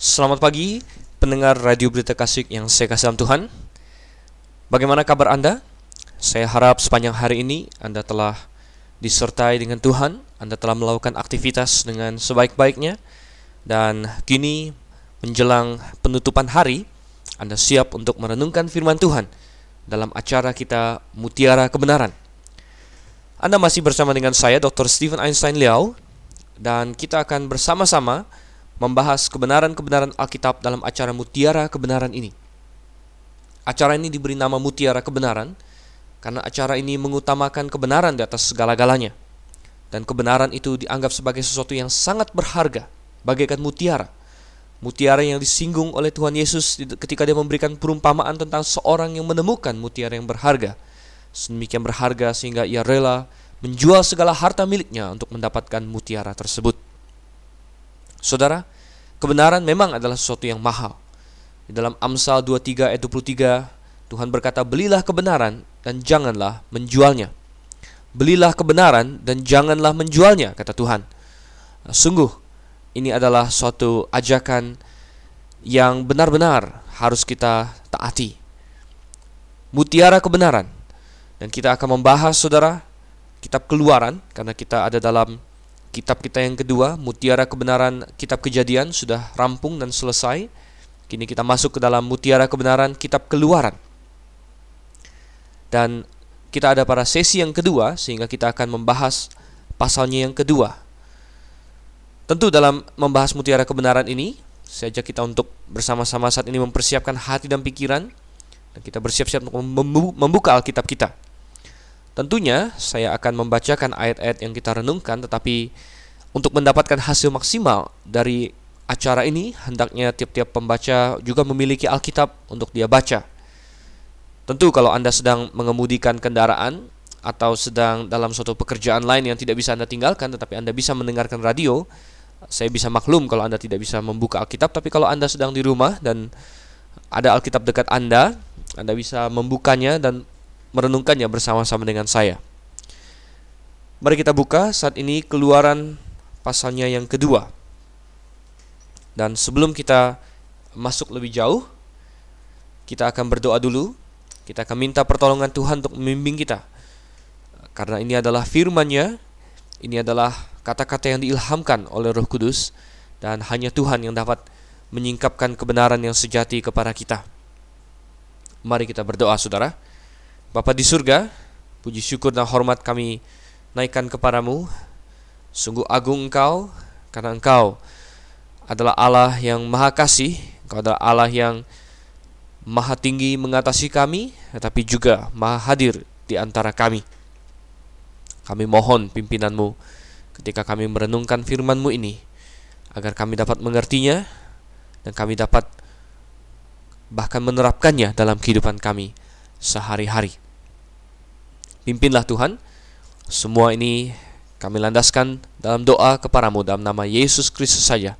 Selamat pagi, pendengar Radio Berita Kasih yang saya kasih dalam Tuhan. Bagaimana kabar Anda? Saya harap sepanjang hari ini Anda telah disertai dengan Tuhan, Anda telah melakukan aktivitas dengan sebaik-baiknya, dan kini menjelang penutupan hari, Anda siap untuk merenungkan firman Tuhan dalam acara kita Mutiara Kebenaran. Anda masih bersama dengan saya, Dr. Stephen Einstein Liao, dan kita akan bersama-sama membahas kebenaran-kebenaran Alkitab dalam acara Mutiara Kebenaran ini. Acara ini diberi nama Mutiara Kebenaran karena acara ini mengutamakan kebenaran di atas segala-galanya. Dan kebenaran itu dianggap sebagai sesuatu yang sangat berharga, bagaikan mutiara. Mutiara yang disinggung oleh Tuhan Yesus ketika dia memberikan perumpamaan tentang seorang yang menemukan mutiara yang berharga. Sedemikian berharga sehingga ia rela menjual segala harta miliknya untuk mendapatkan mutiara tersebut. Saudara, kebenaran memang adalah sesuatu yang mahal. Di dalam Amsal 23 ayat 23, Tuhan berkata, "Belilah kebenaran dan janganlah menjualnya." Belilah kebenaran dan janganlah menjualnya, kata Tuhan. Nah, sungguh, ini adalah suatu ajakan yang benar-benar harus kita taati. Mutiara kebenaran. Dan kita akan membahas, saudara, kitab keluaran, karena kita ada dalam kitab kita yang kedua, Mutiara Kebenaran Kitab Kejadian, sudah rampung dan selesai. Kini kita masuk ke dalam Mutiara Kebenaran Kitab Keluaran. Dan kita ada pada sesi yang kedua sehingga kita akan membahas pasalnya yang kedua. Tentu dalam membahas mutiara kebenaran ini, saya ajak kita untuk bersama-sama saat ini mempersiapkan hati dan pikiran dan kita bersiap-siap untuk membuka Alkitab kita. Tentunya saya akan membacakan ayat-ayat yang kita renungkan tetapi untuk mendapatkan hasil maksimal dari acara ini hendaknya tiap-tiap pembaca juga memiliki Alkitab untuk dia baca. Tentu kalau Anda sedang mengemudikan kendaraan atau sedang dalam suatu pekerjaan lain yang tidak bisa Anda tinggalkan tetapi Anda bisa mendengarkan radio, saya bisa maklum kalau Anda tidak bisa membuka Alkitab, tapi kalau Anda sedang di rumah dan ada Alkitab dekat Anda, Anda bisa membukanya dan merenungkannya bersama-sama dengan saya. Mari kita buka saat ini keluaran pasalnya yang kedua. Dan sebelum kita masuk lebih jauh, kita akan berdoa dulu kita akan minta pertolongan Tuhan untuk membimbing kita. Karena ini adalah firman-Nya, ini adalah kata-kata yang diilhamkan oleh Roh Kudus dan hanya Tuhan yang dapat menyingkapkan kebenaran yang sejati kepada kita. Mari kita berdoa, Saudara. Bapa di surga, puji syukur dan hormat kami naikkan kepadamu. Sungguh agung Engkau karena Engkau adalah Allah yang maha kasih, Engkau adalah Allah yang maha tinggi mengatasi kami, tetapi juga maha hadir di antara kami. Kami mohon pimpinanmu ketika kami merenungkan firmanmu ini, agar kami dapat mengertinya dan kami dapat bahkan menerapkannya dalam kehidupan kami sehari-hari. Pimpinlah Tuhan, semua ini kami landaskan dalam doa kepadamu dalam nama Yesus Kristus saja,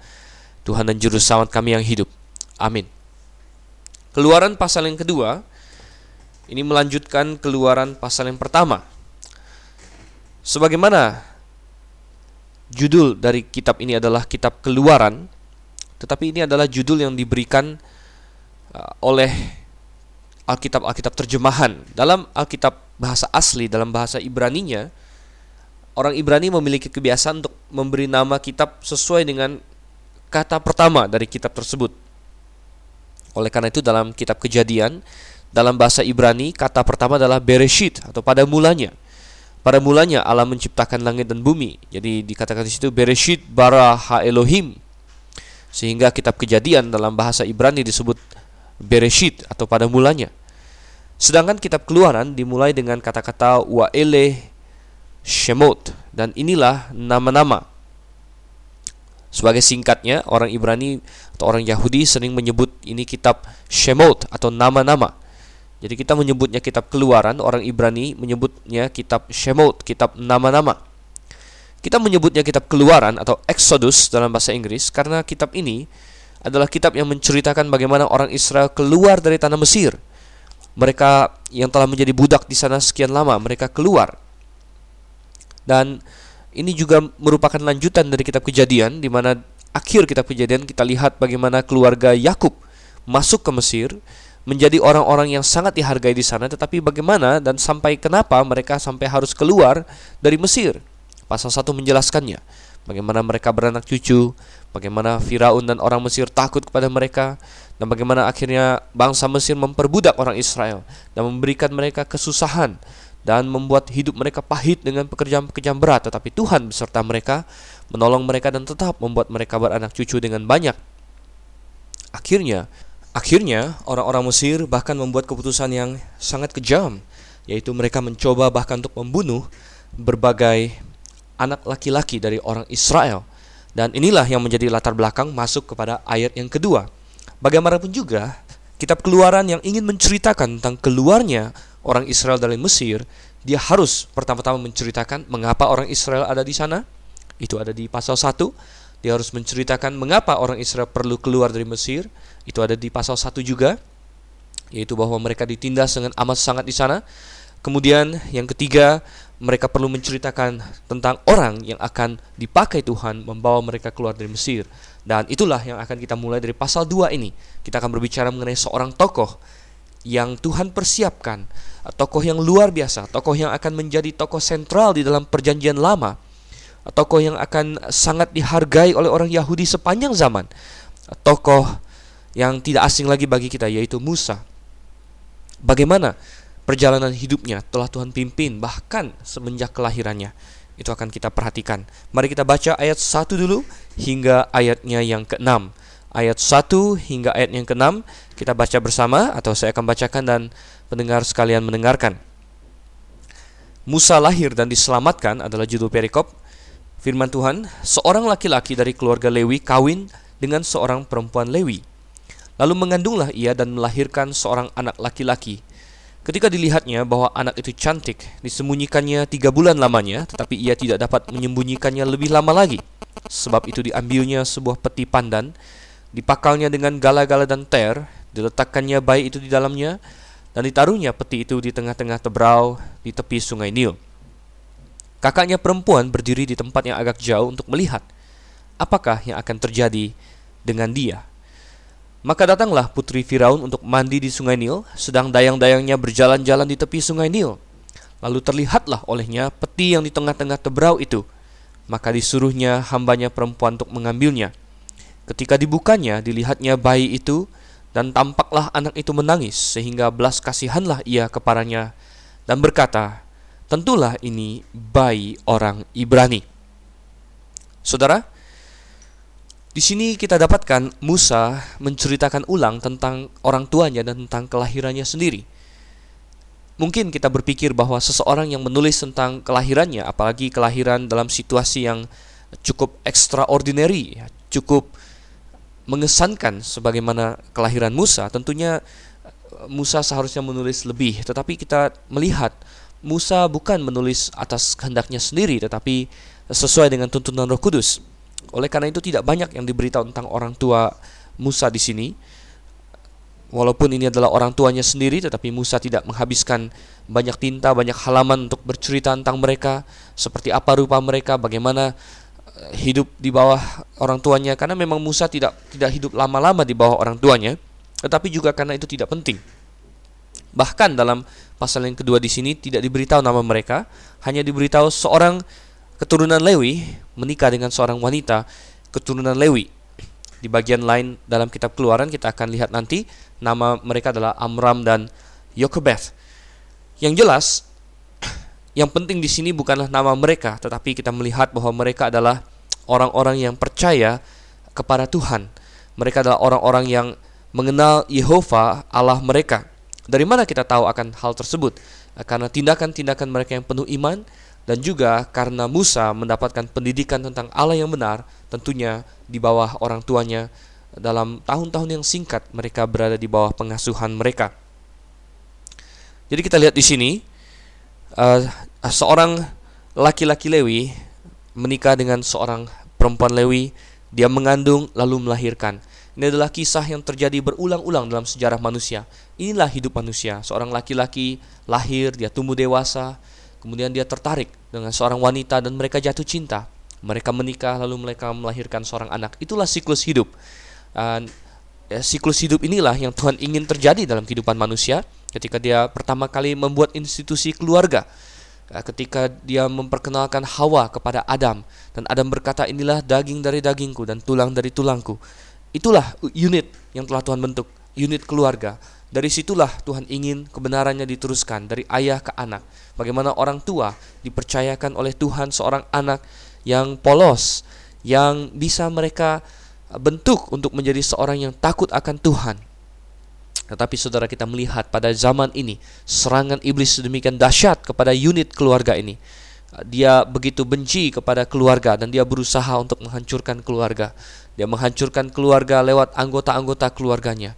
Tuhan dan Juru Selamat kami yang hidup. Amin. Keluaran pasal yang kedua ini melanjutkan keluaran pasal yang pertama. Sebagaimana judul dari kitab ini adalah kitab Keluaran, tetapi ini adalah judul yang diberikan uh, oleh Alkitab-Alkitab terjemahan. Dalam Alkitab bahasa asli, dalam bahasa Ibraninya, orang Ibrani memiliki kebiasaan untuk memberi nama kitab sesuai dengan kata pertama dari kitab tersebut. Oleh karena itu dalam kitab Kejadian dalam bahasa Ibrani kata pertama adalah Bereshit atau pada mulanya. Pada mulanya Allah menciptakan langit dan bumi. Jadi dikatakan di situ Bereshit bara ha Elohim. Sehingga kitab Kejadian dalam bahasa Ibrani disebut Bereshit atau pada mulanya. Sedangkan kitab Keluaran dimulai dengan kata-kata wa ele shemot dan inilah nama-nama sebagai singkatnya, orang Ibrani atau orang Yahudi sering menyebut ini kitab Shemot atau nama-nama. Jadi kita menyebutnya kitab keluaran, orang Ibrani menyebutnya kitab Shemot, kitab nama-nama. Kita menyebutnya kitab keluaran atau Exodus dalam bahasa Inggris karena kitab ini adalah kitab yang menceritakan bagaimana orang Israel keluar dari tanah Mesir. Mereka yang telah menjadi budak di sana sekian lama, mereka keluar. Dan ini juga merupakan lanjutan dari kitab Kejadian di mana akhir kitab kejadian kita lihat bagaimana keluarga Yakub masuk ke Mesir menjadi orang-orang yang sangat dihargai di sana tetapi bagaimana dan sampai kenapa mereka sampai harus keluar dari Mesir pasal 1 menjelaskannya bagaimana mereka beranak cucu bagaimana Firaun dan orang Mesir takut kepada mereka dan bagaimana akhirnya bangsa Mesir memperbudak orang Israel dan memberikan mereka kesusahan dan membuat hidup mereka pahit dengan pekerjaan-pekerjaan berat. Tetapi Tuhan beserta mereka menolong mereka dan tetap membuat mereka beranak cucu dengan banyak. Akhirnya akhirnya orang-orang Mesir bahkan membuat keputusan yang sangat kejam yaitu mereka mencoba bahkan untuk membunuh berbagai anak laki-laki dari orang Israel dan inilah yang menjadi latar belakang masuk kepada ayat yang kedua bagaimanapun juga kitab keluaran yang ingin menceritakan tentang keluarnya orang Israel dari Mesir, dia harus pertama-tama menceritakan mengapa orang Israel ada di sana. Itu ada di pasal 1. Dia harus menceritakan mengapa orang Israel perlu keluar dari Mesir. Itu ada di pasal 1 juga. Yaitu bahwa mereka ditindas dengan amat sangat di sana. Kemudian yang ketiga, mereka perlu menceritakan tentang orang yang akan dipakai Tuhan membawa mereka keluar dari Mesir. Dan itulah yang akan kita mulai dari pasal 2 ini. Kita akan berbicara mengenai seorang tokoh yang Tuhan persiapkan, tokoh yang luar biasa, tokoh yang akan menjadi tokoh sentral di dalam perjanjian lama, tokoh yang akan sangat dihargai oleh orang Yahudi sepanjang zaman, tokoh yang tidak asing lagi bagi kita yaitu Musa. Bagaimana perjalanan hidupnya telah Tuhan pimpin bahkan semenjak kelahirannya. Itu akan kita perhatikan. Mari kita baca ayat 1 dulu hingga ayatnya yang ke-6 ayat 1 hingga ayat yang ke-6 kita baca bersama atau saya akan bacakan dan pendengar sekalian mendengarkan. Musa lahir dan diselamatkan adalah judul perikop. Firman Tuhan, seorang laki-laki dari keluarga Lewi kawin dengan seorang perempuan Lewi. Lalu mengandunglah ia dan melahirkan seorang anak laki-laki. Ketika dilihatnya bahwa anak itu cantik, disembunyikannya tiga bulan lamanya, tetapi ia tidak dapat menyembunyikannya lebih lama lagi. Sebab itu diambilnya sebuah peti pandan, dipakalnya dengan gala-gala dan ter, diletakkannya bayi itu di dalamnya, dan ditaruhnya peti itu di tengah-tengah tebrau di tepi sungai Nil. Kakaknya perempuan berdiri di tempat yang agak jauh untuk melihat apakah yang akan terjadi dengan dia. Maka datanglah putri Firaun untuk mandi di sungai Nil, sedang dayang-dayangnya berjalan-jalan di tepi sungai Nil. Lalu terlihatlah olehnya peti yang di tengah-tengah tebrau itu. Maka disuruhnya hambanya perempuan untuk mengambilnya. Ketika dibukanya, dilihatnya bayi itu dan tampaklah anak itu menangis sehingga belas kasihanlah ia kepadanya dan berkata, "Tentulah ini bayi orang Ibrani." Saudara, di sini kita dapatkan Musa menceritakan ulang tentang orang tuanya dan tentang kelahirannya sendiri. Mungkin kita berpikir bahwa seseorang yang menulis tentang kelahirannya, apalagi kelahiran dalam situasi yang cukup extraordinary, cukup mengesankan sebagaimana kelahiran Musa, tentunya eh, Musa seharusnya menulis lebih, tetapi kita melihat Musa bukan menulis atas kehendaknya sendiri, tetapi sesuai dengan tuntunan Roh Kudus. Oleh karena itu tidak banyak yang diberitahu tentang orang tua Musa di sini. Walaupun ini adalah orang tuanya sendiri, tetapi Musa tidak menghabiskan banyak tinta, banyak halaman untuk bercerita tentang mereka, seperti apa rupa mereka, bagaimana hidup di bawah orang tuanya karena memang Musa tidak tidak hidup lama-lama di bawah orang tuanya, tetapi juga karena itu tidak penting. Bahkan dalam pasal yang kedua di sini tidak diberitahu nama mereka, hanya diberitahu seorang keturunan Lewi menikah dengan seorang wanita keturunan Lewi. Di bagian lain dalam kitab Keluaran kita akan lihat nanti nama mereka adalah Amram dan Yokebeth. Yang jelas yang penting di sini bukanlah nama mereka, tetapi kita melihat bahwa mereka adalah orang-orang yang percaya kepada Tuhan. Mereka adalah orang-orang yang mengenal Yehova Allah mereka. Dari mana kita tahu akan hal tersebut? Karena tindakan-tindakan mereka yang penuh iman dan juga karena Musa mendapatkan pendidikan tentang Allah yang benar, tentunya di bawah orang tuanya dalam tahun-tahun yang singkat mereka berada di bawah pengasuhan mereka. Jadi kita lihat di sini uh, seorang laki-laki Lewi menikah dengan seorang perempuan Lewi, dia mengandung lalu melahirkan. Ini adalah kisah yang terjadi berulang-ulang dalam sejarah manusia. Inilah hidup manusia. Seorang laki-laki lahir, dia tumbuh dewasa, kemudian dia tertarik dengan seorang wanita dan mereka jatuh cinta. Mereka menikah lalu mereka melahirkan seorang anak. Itulah siklus hidup. Dan ya, siklus hidup inilah yang Tuhan ingin terjadi dalam kehidupan manusia ketika dia pertama kali membuat institusi keluarga. Ya, ketika dia memperkenalkan Hawa kepada Adam dan Adam berkata inilah daging dari dagingku dan tulang dari tulangku. Itulah unit yang telah Tuhan bentuk, unit keluarga. Dari situlah Tuhan ingin kebenarannya diteruskan dari ayah ke anak. Bagaimana orang tua dipercayakan oleh Tuhan seorang anak yang polos, yang bisa mereka bentuk untuk menjadi seorang yang takut akan Tuhan. Tetapi saudara kita melihat pada zaman ini serangan iblis sedemikian dahsyat kepada unit keluarga ini. Dia begitu benci kepada keluarga dan dia berusaha untuk menghancurkan keluarga. Dia menghancurkan keluarga lewat anggota-anggota keluarganya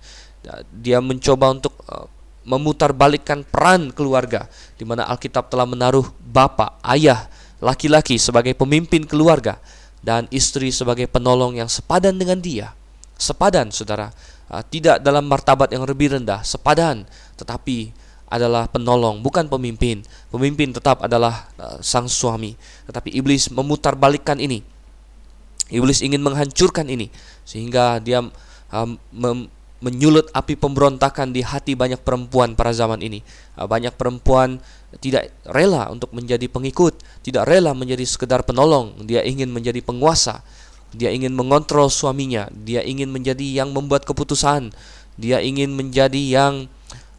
dia mencoba untuk uh, memutarbalikkan peran keluarga di mana Alkitab telah menaruh bapak, ayah, laki-laki sebagai pemimpin keluarga dan istri sebagai penolong yang sepadan dengan dia. Sepadan, Saudara, uh, tidak dalam martabat yang lebih rendah, sepadan, tetapi adalah penolong, bukan pemimpin. Pemimpin tetap adalah uh, sang suami, tetapi iblis memutarbalikkan ini. Iblis ingin menghancurkan ini sehingga dia menyulut api pemberontakan di hati banyak perempuan pada zaman ini. Ah, banyak perempuan tidak rela untuk menjadi pengikut, tidak rela menjadi sekedar penolong, dia ingin menjadi penguasa. Dia ingin mengontrol suaminya, dia ingin menjadi yang membuat keputusan, dia ingin menjadi yang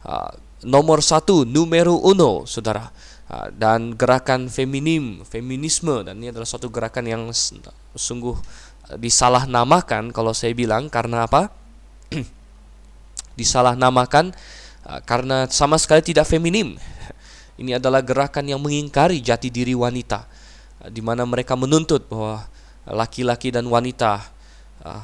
uh, nomor satu, numero uno, saudara. Uh, dan gerakan feminim, feminisme, dan ini adalah suatu gerakan yang sungguh disalah namakan kalau saya bilang karena apa? disalahnamakan uh, karena sama sekali tidak feminim. Ini adalah gerakan yang mengingkari jati diri wanita, uh, di mana mereka menuntut bahwa laki-laki dan wanita uh,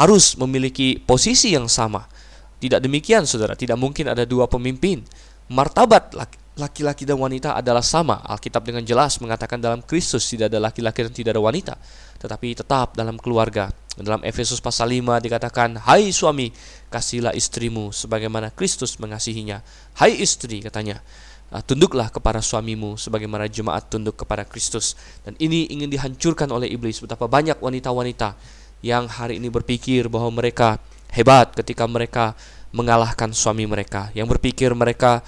harus memiliki posisi yang sama. Tidak demikian, saudara. Tidak mungkin ada dua pemimpin. Martabat laki-laki dan wanita adalah sama. Alkitab dengan jelas mengatakan dalam Kristus tidak ada laki-laki dan tidak ada wanita, tetapi tetap dalam keluarga dalam Efesus pasal 5 dikatakan, "Hai suami, kasihlah istrimu sebagaimana Kristus mengasihinya." Hai istri katanya, ah, tunduklah kepada suamimu sebagaimana jemaat tunduk kepada Kristus. Dan ini ingin dihancurkan oleh iblis. Betapa banyak wanita-wanita yang hari ini berpikir bahwa mereka hebat ketika mereka mengalahkan suami mereka, yang berpikir mereka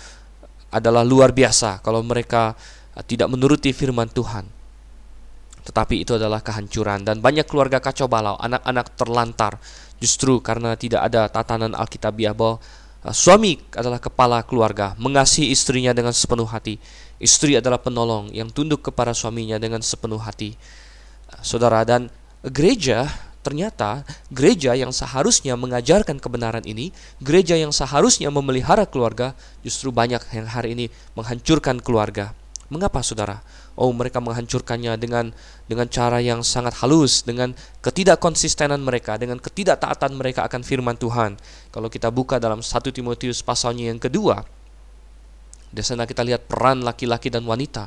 adalah luar biasa kalau mereka ah, tidak menuruti firman Tuhan tetapi itu adalah kehancuran dan banyak keluarga kacau balau, anak-anak terlantar justru karena tidak ada tatanan Alkitabiah bahwa uh, suami adalah kepala keluarga, mengasihi istrinya dengan sepenuh hati. Istri adalah penolong yang tunduk kepada suaminya dengan sepenuh hati. Uh, saudara dan gereja ternyata gereja yang seharusnya mengajarkan kebenaran ini, gereja yang seharusnya memelihara keluarga, justru banyak yang hari ini menghancurkan keluarga. Mengapa saudara? Oh, mereka menghancurkannya dengan dengan cara yang sangat halus, dengan ketidakkonsistenan mereka, dengan ketidaktaatan mereka akan firman Tuhan. Kalau kita buka dalam 1 Timotius pasalnya yang kedua, di sana kita lihat peran laki-laki dan wanita.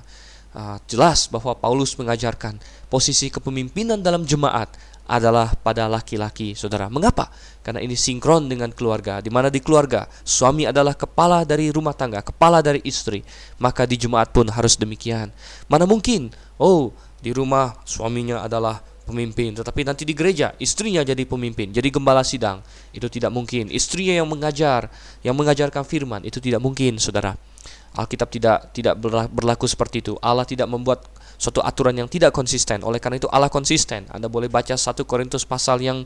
Uh, jelas bahwa Paulus mengajarkan posisi kepemimpinan dalam jemaat adalah pada laki-laki, saudara. Mengapa? Karena ini sinkron dengan keluarga. Di mana di keluarga, suami adalah kepala dari rumah tangga, kepala dari istri. Maka di jemaat pun harus demikian. Mana mungkin, oh, di rumah suaminya adalah pemimpin, tetapi nanti di gereja istrinya jadi pemimpin, jadi gembala sidang. Itu tidak mungkin. Istrinya yang mengajar, yang mengajarkan firman, itu tidak mungkin, saudara. Alkitab tidak tidak berlaku seperti itu. Allah tidak membuat suatu aturan yang tidak konsisten. Oleh karena itu Allah konsisten. Anda boleh baca 1 Korintus pasal yang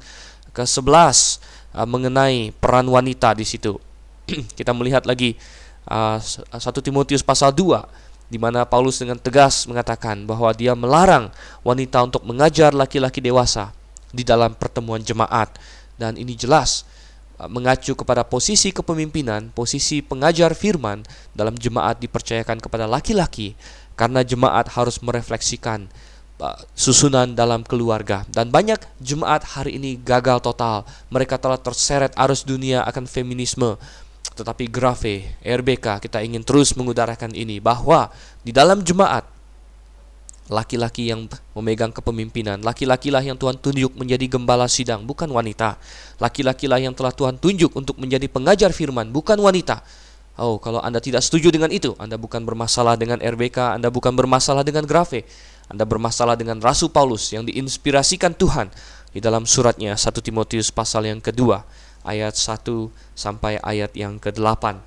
ke-11 uh, mengenai peran wanita di situ. Kita melihat lagi uh, 1 Timotius pasal 2 di mana Paulus dengan tegas mengatakan bahwa dia melarang wanita untuk mengajar laki-laki dewasa di dalam pertemuan jemaat dan ini jelas uh, mengacu kepada posisi kepemimpinan, posisi pengajar firman dalam jemaat dipercayakan kepada laki-laki karena jemaat harus merefleksikan uh, susunan dalam keluarga dan banyak jemaat hari ini gagal total mereka telah terseret arus dunia akan feminisme tetapi Grafe, RBK kita ingin terus mengutarakan ini bahwa di dalam jemaat laki-laki yang memegang kepemimpinan, laki-lakilah yang Tuhan tunjuk menjadi gembala sidang, bukan wanita. Laki-lakilah yang telah Tuhan tunjuk untuk menjadi pengajar firman, bukan wanita. Oh, kalau Anda tidak setuju dengan itu, Anda bukan bermasalah dengan RBK, Anda bukan bermasalah dengan Grafe. Anda bermasalah dengan Rasul Paulus yang diinspirasikan Tuhan di dalam suratnya 1 Timotius pasal yang kedua ayat 1 sampai ayat yang ke-8.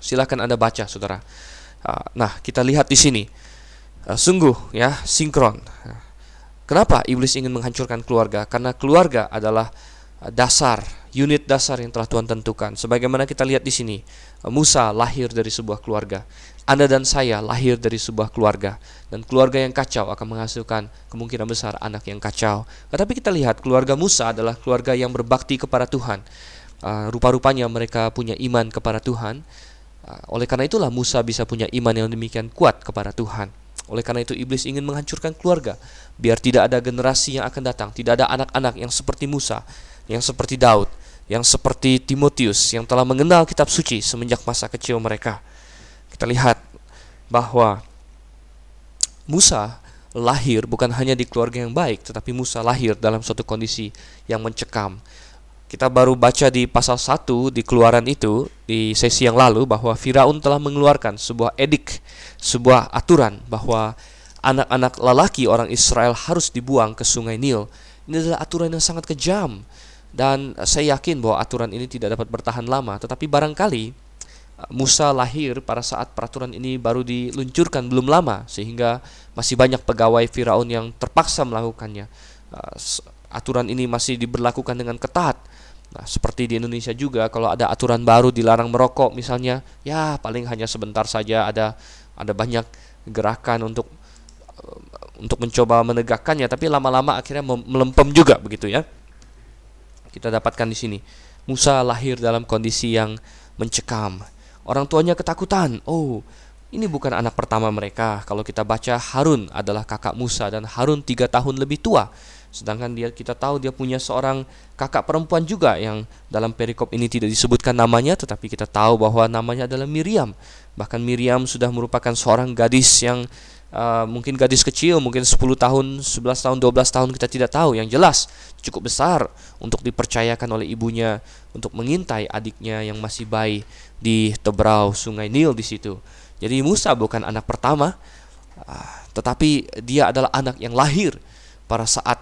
Silakan Anda baca Saudara. Ah, nah, kita lihat di sini. Ah, sungguh ya, sinkron. Kenapa iblis ingin menghancurkan keluarga? Karena keluarga adalah ah, dasar, unit dasar yang telah Tuhan tentukan. Sebagaimana kita lihat di sini, Musa lahir dari sebuah keluarga. Anda dan saya lahir dari sebuah keluarga dan keluarga yang kacau akan menghasilkan kemungkinan besar anak yang kacau. Tetapi kita lihat keluarga Musa adalah keluarga yang berbakti kepada Tuhan. Uh, rupa-rupanya mereka punya iman kepada Tuhan. Uh, oleh karena itulah Musa bisa punya iman yang demikian kuat kepada Tuhan. Oleh karena itu iblis ingin menghancurkan keluarga biar tidak ada generasi yang akan datang, tidak ada anak-anak yang seperti Musa, yang seperti Daud, yang seperti Timotius yang telah mengenal kitab suci semenjak masa kecil mereka kita lihat bahwa Musa lahir bukan hanya di keluarga yang baik, tetapi Musa lahir dalam suatu kondisi yang mencekam. Kita baru baca di pasal 1 di keluaran itu di sesi yang lalu bahwa Firaun telah mengeluarkan sebuah edik, sebuah aturan bahwa anak-anak lelaki orang Israel harus dibuang ke sungai Nil. Ini adalah aturan yang sangat kejam dan saya yakin bahwa aturan ini tidak dapat bertahan lama, tetapi barangkali Musa lahir pada saat peraturan ini baru diluncurkan belum lama sehingga masih banyak pegawai Firaun yang terpaksa melakukannya. Uh, aturan ini masih diberlakukan dengan ketat. Nah, seperti di Indonesia juga kalau ada aturan baru dilarang merokok misalnya, ya paling hanya sebentar saja ada ada banyak gerakan untuk untuk mencoba menegakkannya tapi lama-lama akhirnya melempem juga begitu ya. Kita dapatkan di sini. Musa lahir dalam kondisi yang mencekam Orang tuanya ketakutan. Oh, ini bukan anak pertama mereka. Kalau kita baca Harun adalah kakak Musa dan Harun tiga tahun lebih tua. Sedangkan dia kita tahu dia punya seorang kakak perempuan juga yang dalam perikop ini tidak disebutkan namanya tetapi kita tahu bahwa namanya adalah Miriam. Bahkan Miriam sudah merupakan seorang gadis yang uh, mungkin gadis kecil, mungkin 10 tahun, 11 tahun, 12 tahun kita tidak tahu. Yang jelas cukup besar untuk dipercayakan oleh ibunya untuk mengintai adiknya yang masih bayi di tebrau sungai Nil di situ. Jadi Musa bukan anak pertama, ah, tetapi dia adalah anak yang lahir pada saat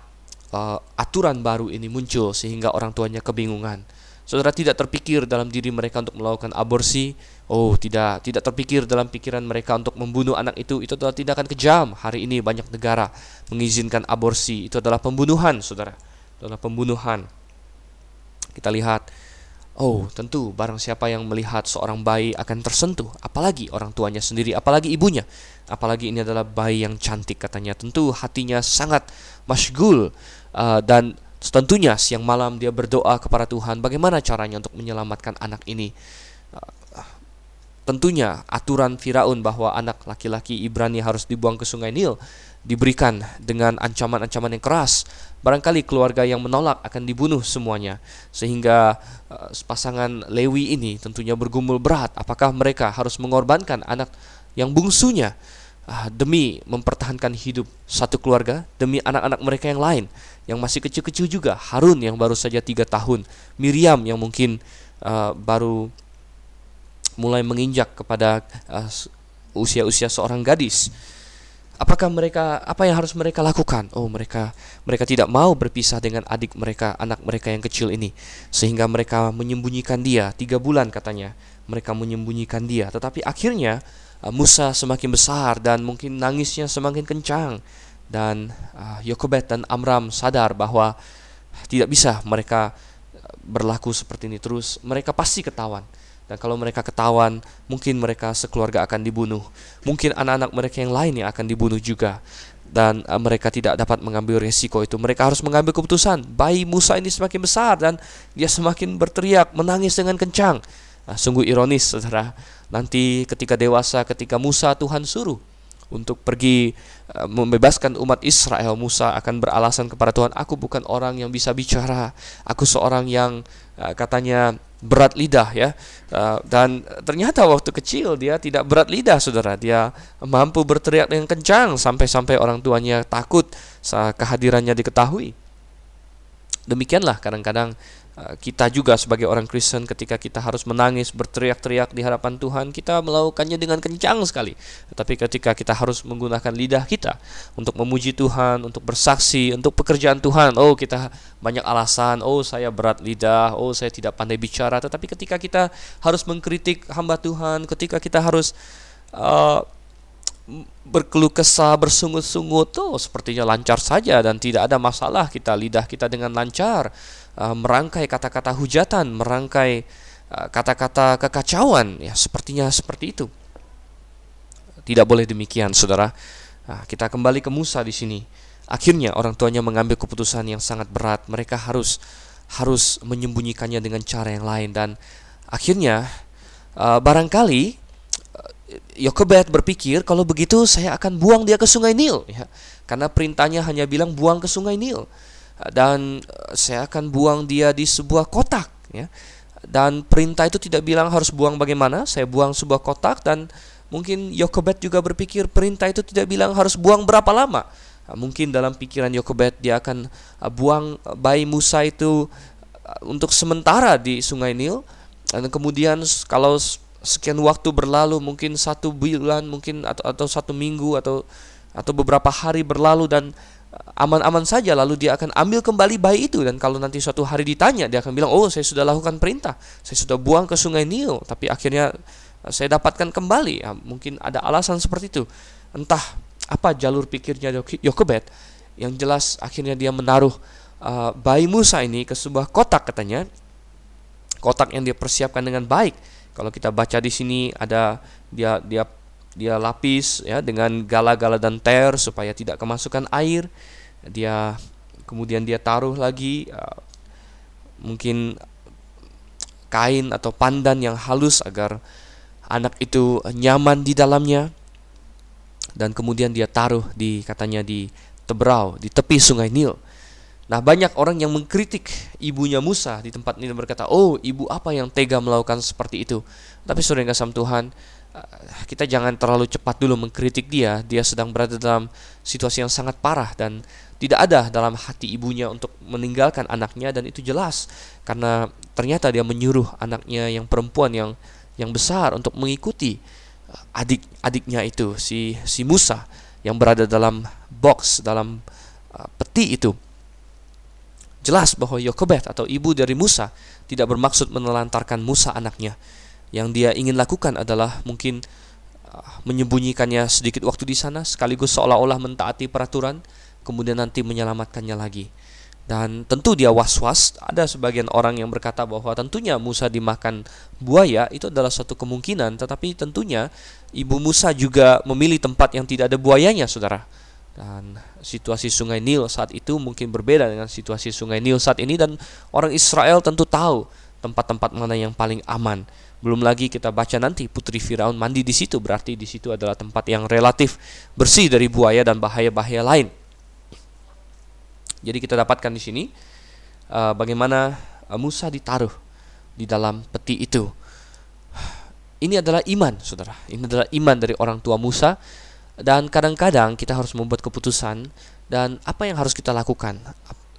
uh, aturan baru ini muncul sehingga orang tuanya kebingungan. Saudara tidak terpikir dalam diri mereka untuk melakukan aborsi. Oh, tidak tidak terpikir dalam pikiran mereka untuk membunuh anak itu. Itu adalah tindakan kejam. Hari ini banyak negara mengizinkan aborsi. Itu adalah pembunuhan, Saudara. Itu adalah pembunuhan. Kita lihat Oh, tentu barang siapa yang melihat seorang bayi akan tersentuh, apalagi orang tuanya sendiri, apalagi ibunya. Apalagi ini adalah bayi yang cantik katanya. Tentu hatinya sangat masgul uh, dan tentunya siang malam dia berdoa kepada Tuhan bagaimana caranya untuk menyelamatkan anak ini. Tentunya aturan Firaun bahwa anak laki-laki Ibrani harus dibuang ke Sungai Nil diberikan dengan ancaman-ancaman yang keras. Barangkali keluarga yang menolak akan dibunuh semuanya. Sehingga uh, pasangan Lewi ini tentunya bergumul berat apakah mereka harus mengorbankan anak yang bungsunya uh, demi mempertahankan hidup satu keluarga, demi anak-anak mereka yang lain yang masih kecil-kecil juga. Harun yang baru saja tiga tahun, Miriam yang mungkin uh, baru mulai menginjak kepada usia-usia uh, seorang gadis Apakah mereka apa yang harus mereka lakukan? Oh, mereka mereka tidak mau berpisah dengan adik mereka, anak mereka yang kecil ini, sehingga mereka menyembunyikan dia tiga bulan katanya. Mereka menyembunyikan dia, tetapi akhirnya uh, Musa semakin besar dan mungkin nangisnya semakin kencang dan uh, Yokobet dan Amram sadar bahwa tidak bisa mereka berlaku seperti ini terus. Mereka pasti ketahuan dan kalau mereka ketahuan, mungkin mereka sekeluarga akan dibunuh. Mungkin anak-anak mereka yang lain yang akan dibunuh juga. Dan uh, mereka tidak dapat mengambil resiko itu. Mereka harus mengambil keputusan. Bayi Musa ini semakin besar dan dia semakin berteriak, menangis dengan kencang. Nah, sungguh ironis, saudara. Nanti ketika dewasa, ketika Musa Tuhan suruh untuk pergi uh, membebaskan umat Israel, Musa akan beralasan kepada Tuhan, "Aku bukan orang yang bisa bicara. Aku seorang yang uh, katanya berat lidah ya. Uh, dan ternyata waktu kecil dia tidak berat lidah saudara. Dia mampu berteriak dengan kencang sampai-sampai orang tuanya takut kehadirannya diketahui. Demikianlah kadang-kadang Eh, kita juga sebagai orang Kristen ketika kita harus menangis berteriak-teriak di hadapan Tuhan kita melakukannya dengan kencang sekali. Tapi ketika kita harus menggunakan lidah kita untuk memuji Tuhan untuk bersaksi untuk pekerjaan Tuhan oh kita banyak alasan oh saya berat lidah oh saya tidak pandai bicara. Tetapi ketika kita harus mengkritik hamba Tuhan ketika kita harus uh, berkeluh kesah, bersungut-sungut, tuh sepertinya lancar saja dan tidak ada masalah. Kita lidah kita dengan lancar uh, merangkai kata-kata hujatan, merangkai uh, kata-kata kekacauan, ya sepertinya seperti itu. Tidak boleh demikian, saudara. Nah, kita kembali ke Musa di sini. Akhirnya orang tuanya mengambil keputusan yang sangat berat. Mereka harus harus menyembunyikannya dengan cara yang lain dan akhirnya uh, barangkali Yokebed berpikir kalau begitu saya akan buang dia ke sungai Nil ya. Karena perintahnya hanya bilang buang ke sungai Nil. Dan eh, saya akan buang dia di sebuah kotak ya. Dan perintah itu tidak bilang harus buang bagaimana, saya buang sebuah kotak dan mungkin Yokebed juga berpikir perintah itu tidak bilang harus buang berapa lama. Nah, mungkin dalam pikiran Yokebed dia akan eh, buang bayi Musa itu eh, untuk sementara di sungai Nil dan kemudian kalau sekian waktu berlalu mungkin satu bulan mungkin atau atau satu minggu atau atau beberapa hari berlalu dan aman-aman saja lalu dia akan ambil kembali bayi itu. Dan kalau nanti suatu hari ditanya dia akan bilang oh saya sudah lakukan perintah. Saya sudah buang ke sungai Nil. Tapi akhirnya uh, saya dapatkan kembali. Ya, mungkin ada alasan seperti itu. Entah apa jalur pikirnya Yokebed. Yang jelas akhirnya dia menaruh uh, bayi Musa ini ke sebuah kotak katanya. Kotak yang dia persiapkan dengan baik. Kalau kita baca di sini ada dia dia dia lapis ya dengan gala-gala dan ter supaya tidak kemasukan air. Dia kemudian dia taruh lagi uh, mungkin kain atau pandan yang halus agar anak itu nyaman di dalamnya dan kemudian dia taruh di katanya di tebrau di tepi sungai Nil Nah, banyak orang yang mengkritik ibunya Musa di tempat ini berkata, "Oh, ibu apa yang tega melakukan seperti itu?" Tapi yang kasih Tuhan, kita jangan terlalu cepat dulu mengkritik dia. Dia sedang berada dalam situasi yang sangat parah dan tidak ada dalam hati ibunya untuk meninggalkan anaknya dan itu jelas karena ternyata dia menyuruh anaknya yang perempuan yang yang besar untuk mengikuti eh, adik-adiknya itu si si Musa yang berada dalam box dalam uh, peti itu Jelas bahwa Yokobet atau ibu dari Musa tidak bermaksud menelantarkan Musa anaknya. Yang dia ingin lakukan adalah mungkin uh, menyembunyikannya sedikit waktu di sana sekaligus seolah-olah mentaati peraturan kemudian nanti menyelamatkannya lagi. Dan tentu dia was-was, ada sebagian orang yang berkata bahwa tentunya Musa dimakan buaya itu adalah satu kemungkinan, tetapi tentunya ibu Musa juga memilih tempat yang tidak ada buayanya, Saudara. Dan situasi Sungai Nil saat itu mungkin berbeda dengan situasi Sungai Nil saat ini dan orang Israel tentu tahu tempat-tempat mana yang paling aman. Belum lagi kita baca nanti putri Firaun mandi di situ berarti di situ adalah tempat yang relatif bersih dari buaya dan bahaya-bahaya lain. Jadi kita dapatkan di sini uh, bagaimana uh, Musa ditaruh di dalam peti itu. Ini adalah iman, Saudara. Ini adalah iman dari orang tua Musa dan kadang-kadang kita harus membuat keputusan dan apa yang harus kita lakukan?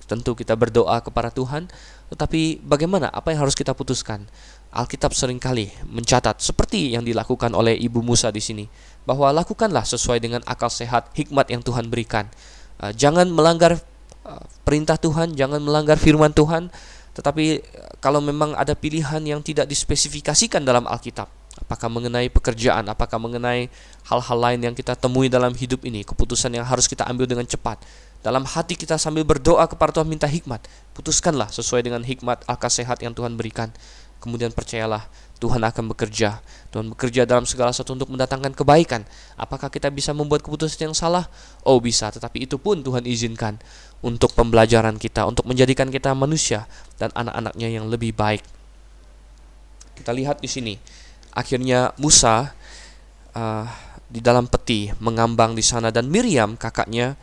Tentu kita berdoa kepada Tuhan, tetapi bagaimana apa yang harus kita putuskan? Alkitab sering kali mencatat seperti yang dilakukan oleh Ibu Musa di sini, bahwa lakukanlah sesuai dengan akal sehat, hikmat yang Tuhan berikan. Uh, jangan melanggar uh, perintah Tuhan, jangan melanggar firman Tuhan, tetapi uh, kalau memang ada pilihan yang tidak dispesifikasikan dalam Alkitab, apakah mengenai pekerjaan, apakah mengenai hal-hal lain yang kita temui dalam hidup ini, keputusan yang harus kita ambil dengan cepat. Dalam hati kita sambil berdoa kepada Tuhan minta hikmat, putuskanlah sesuai dengan hikmat akal sehat yang Tuhan berikan. Kemudian percayalah Tuhan akan bekerja. Tuhan bekerja dalam segala sesuatu untuk mendatangkan kebaikan. Apakah kita bisa membuat keputusan yang salah? Oh bisa, tetapi itu pun Tuhan izinkan untuk pembelajaran kita, untuk menjadikan kita manusia dan anak-anaknya yang lebih baik. Kita lihat di sini akhirnya Musa uh, di dalam peti mengambang di sana dan Miriam kakaknya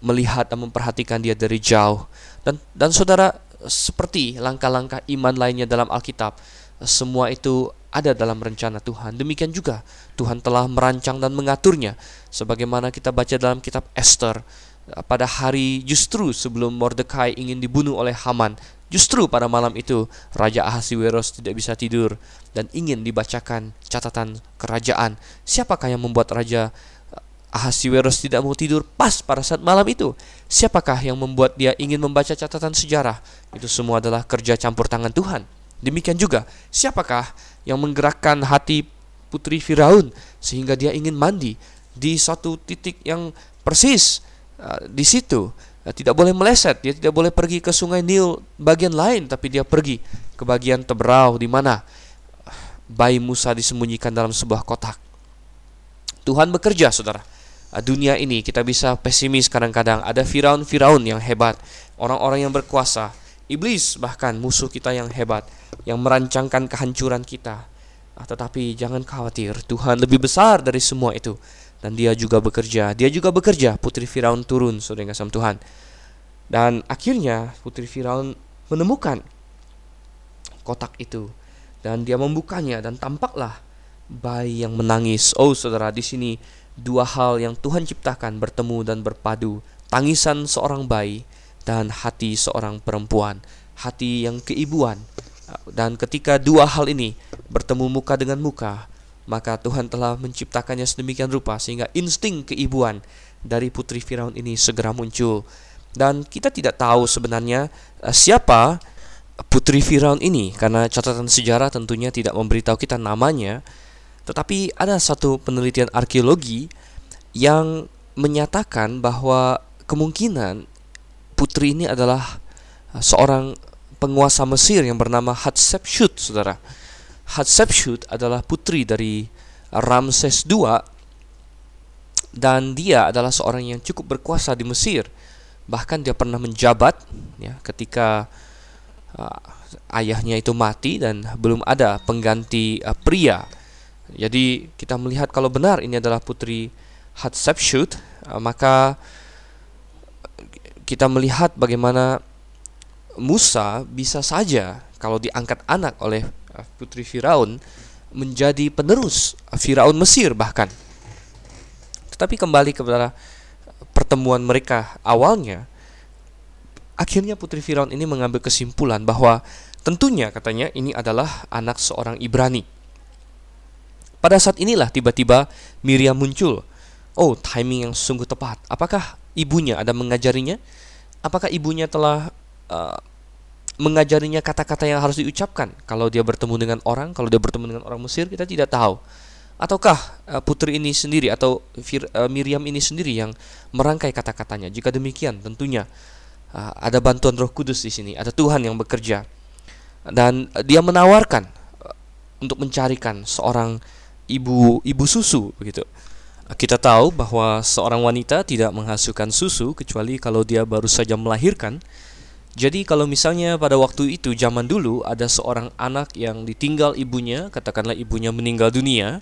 melihat dan memperhatikan dia dari jauh dan dan saudara seperti langkah-langkah iman lainnya dalam Alkitab semua itu ada dalam rencana Tuhan demikian juga Tuhan telah merancang dan mengaturnya sebagaimana kita baca dalam kitab Esther pada hari justru sebelum Mordekai ingin dibunuh oleh Haman Justru pada malam itu Raja Ahasiweros tidak bisa tidur dan ingin dibacakan catatan kerajaan. Siapakah yang membuat Raja Ahasiweros tidak mau tidur pas pada saat malam itu? Siapakah yang membuat dia ingin membaca catatan sejarah? Itu semua adalah kerja campur tangan Tuhan. Demikian juga, siapakah yang menggerakkan hati putri Firaun sehingga dia ingin mandi di satu titik yang persis uh, di situ Nah, tidak boleh meleset, dia tidak boleh pergi ke sungai Nil bagian lain, tapi dia pergi ke bagian Teberau di mana bayi Musa disembunyikan dalam sebuah kotak. Tuhan bekerja, saudara. Nah, dunia ini kita bisa pesimis kadang-kadang. Ada Firaun-Firaun yang hebat, orang-orang yang berkuasa, iblis bahkan musuh kita yang hebat, yang merancangkan kehancuran kita. Nah, tetapi jangan khawatir, Tuhan lebih besar dari semua itu dan dia juga bekerja. Dia juga bekerja. Putri Firaun turun, saudara kasih Tuhan. Dan akhirnya Putri Firaun menemukan kotak itu dan dia membukanya dan tampaklah bayi yang menangis. Oh, saudara, di sini dua hal yang Tuhan ciptakan bertemu dan berpadu. Tangisan seorang bayi dan hati seorang perempuan, hati yang keibuan. Dan ketika dua hal ini bertemu muka dengan muka, maka Tuhan telah menciptakannya sedemikian rupa sehingga insting keibuan dari putri Firaun ini segera muncul. Dan kita tidak tahu sebenarnya uh, siapa putri Firaun ini karena catatan sejarah tentunya tidak memberitahu kita namanya. Tetapi ada satu penelitian arkeologi yang menyatakan bahwa kemungkinan putri ini adalah uh, seorang penguasa Mesir yang bernama Hatshepsut, Saudara. Hatshepsut adalah putri dari Ramses II dan dia adalah seorang yang cukup berkuasa di Mesir. Bahkan dia pernah menjabat ya ketika uh, ayahnya itu mati dan belum ada pengganti uh, pria. Jadi kita melihat kalau benar ini adalah putri Hatshepsut, uh, maka kita melihat bagaimana Musa bisa saja kalau diangkat anak oleh putri Firaun menjadi penerus Firaun Mesir bahkan. Tetapi kembali kepada pertemuan mereka awalnya, akhirnya putri Firaun ini mengambil kesimpulan bahwa tentunya katanya ini adalah anak seorang Ibrani. Pada saat inilah tiba-tiba Miriam muncul. Oh, timing yang sungguh tepat. Apakah ibunya ada mengajarinya? Apakah ibunya telah uh, mengajarinya kata-kata yang harus diucapkan kalau dia bertemu dengan orang, kalau dia bertemu dengan orang Mesir kita tidak tahu. Ataukah uh, putri ini sendiri atau uh, Miriam ini sendiri yang merangkai kata-katanya? Jika demikian, tentunya ada bantuan Roh Kudus di sini, ada Tuhan yang bekerja. Dan dia menawarkan untuk mencarikan seorang ibu ibu susu begitu. Kita tahu bahwa seorang wanita tidak menghasilkan susu kecuali kalau dia baru saja melahirkan jadi kalau misalnya pada waktu itu zaman dulu ada seorang anak yang ditinggal ibunya, katakanlah ibunya meninggal dunia,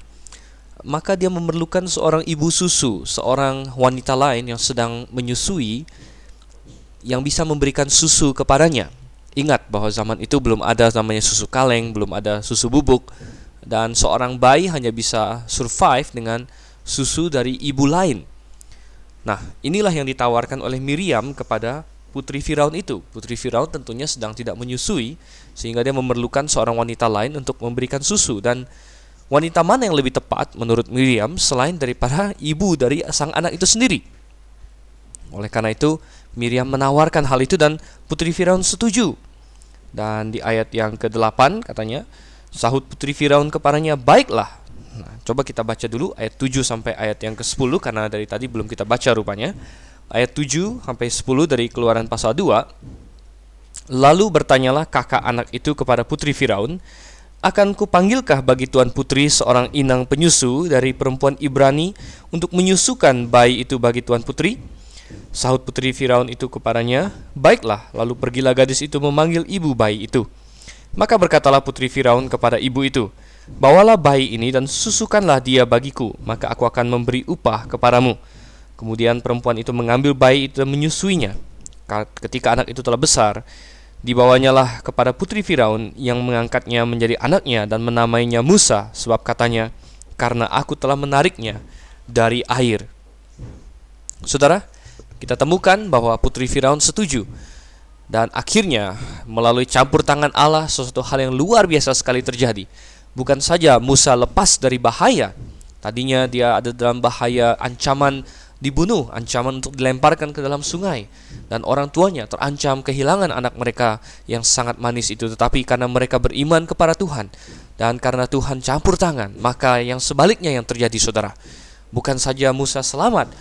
maka dia memerlukan seorang ibu susu, seorang wanita lain yang sedang menyusui yang bisa memberikan susu kepadanya. Ingat bahwa zaman itu belum ada namanya susu kaleng, belum ada susu bubuk dan seorang bayi hanya bisa survive dengan susu dari ibu lain. Nah, inilah yang ditawarkan oleh Miriam kepada putri Firaun itu. Putri Firaun tentunya sedang tidak menyusui sehingga dia memerlukan seorang wanita lain untuk memberikan susu dan wanita mana yang lebih tepat menurut Miriam selain daripada ibu dari sang anak itu sendiri. Oleh karena itu, Miriam menawarkan hal itu dan putri Firaun setuju. Dan di ayat yang ke-8 katanya, sahut putri Firaun kepadanya, "Baiklah." Nah, coba kita baca dulu ayat 7 sampai ayat yang ke-10 karena dari tadi belum kita baca rupanya ayat 7 sampai 10 dari Keluaran pasal 2. Lalu bertanyalah kakak anak itu kepada putri Firaun, akan kupanggilkah bagi tuan putri seorang inang penyusu dari perempuan Ibrani untuk menyusukan bayi itu bagi tuan putri? Sahut putri Firaun itu kepadanya, Baiklah, lalu pergilah gadis itu memanggil ibu bayi itu. Maka berkatalah putri Firaun kepada ibu itu, Bawalah bayi ini dan susukanlah dia bagiku, maka aku akan memberi upah kepadamu. Kemudian perempuan itu mengambil bayi itu dan menyusuinya. Ketika anak itu telah besar, dibawanya lah kepada putri Firaun yang mengangkatnya menjadi anaknya dan menamainya Musa sebab katanya, karena aku telah menariknya dari air. Saudara, kita temukan bahwa putri Firaun setuju Dan akhirnya melalui campur tangan Allah sesuatu hal yang luar biasa sekali terjadi. Bukan saja Musa lepas dari bahaya, tadinya dia ada dalam bahaya ancaman dibunuh, ancaman untuk dilemparkan ke dalam sungai. Dan orang tuanya terancam kehilangan anak mereka yang sangat manis itu. Tetapi karena mereka beriman kepada Tuhan dan karena Tuhan campur tangan, maka yang sebaliknya yang terjadi saudara. Bukan saja Musa selamat,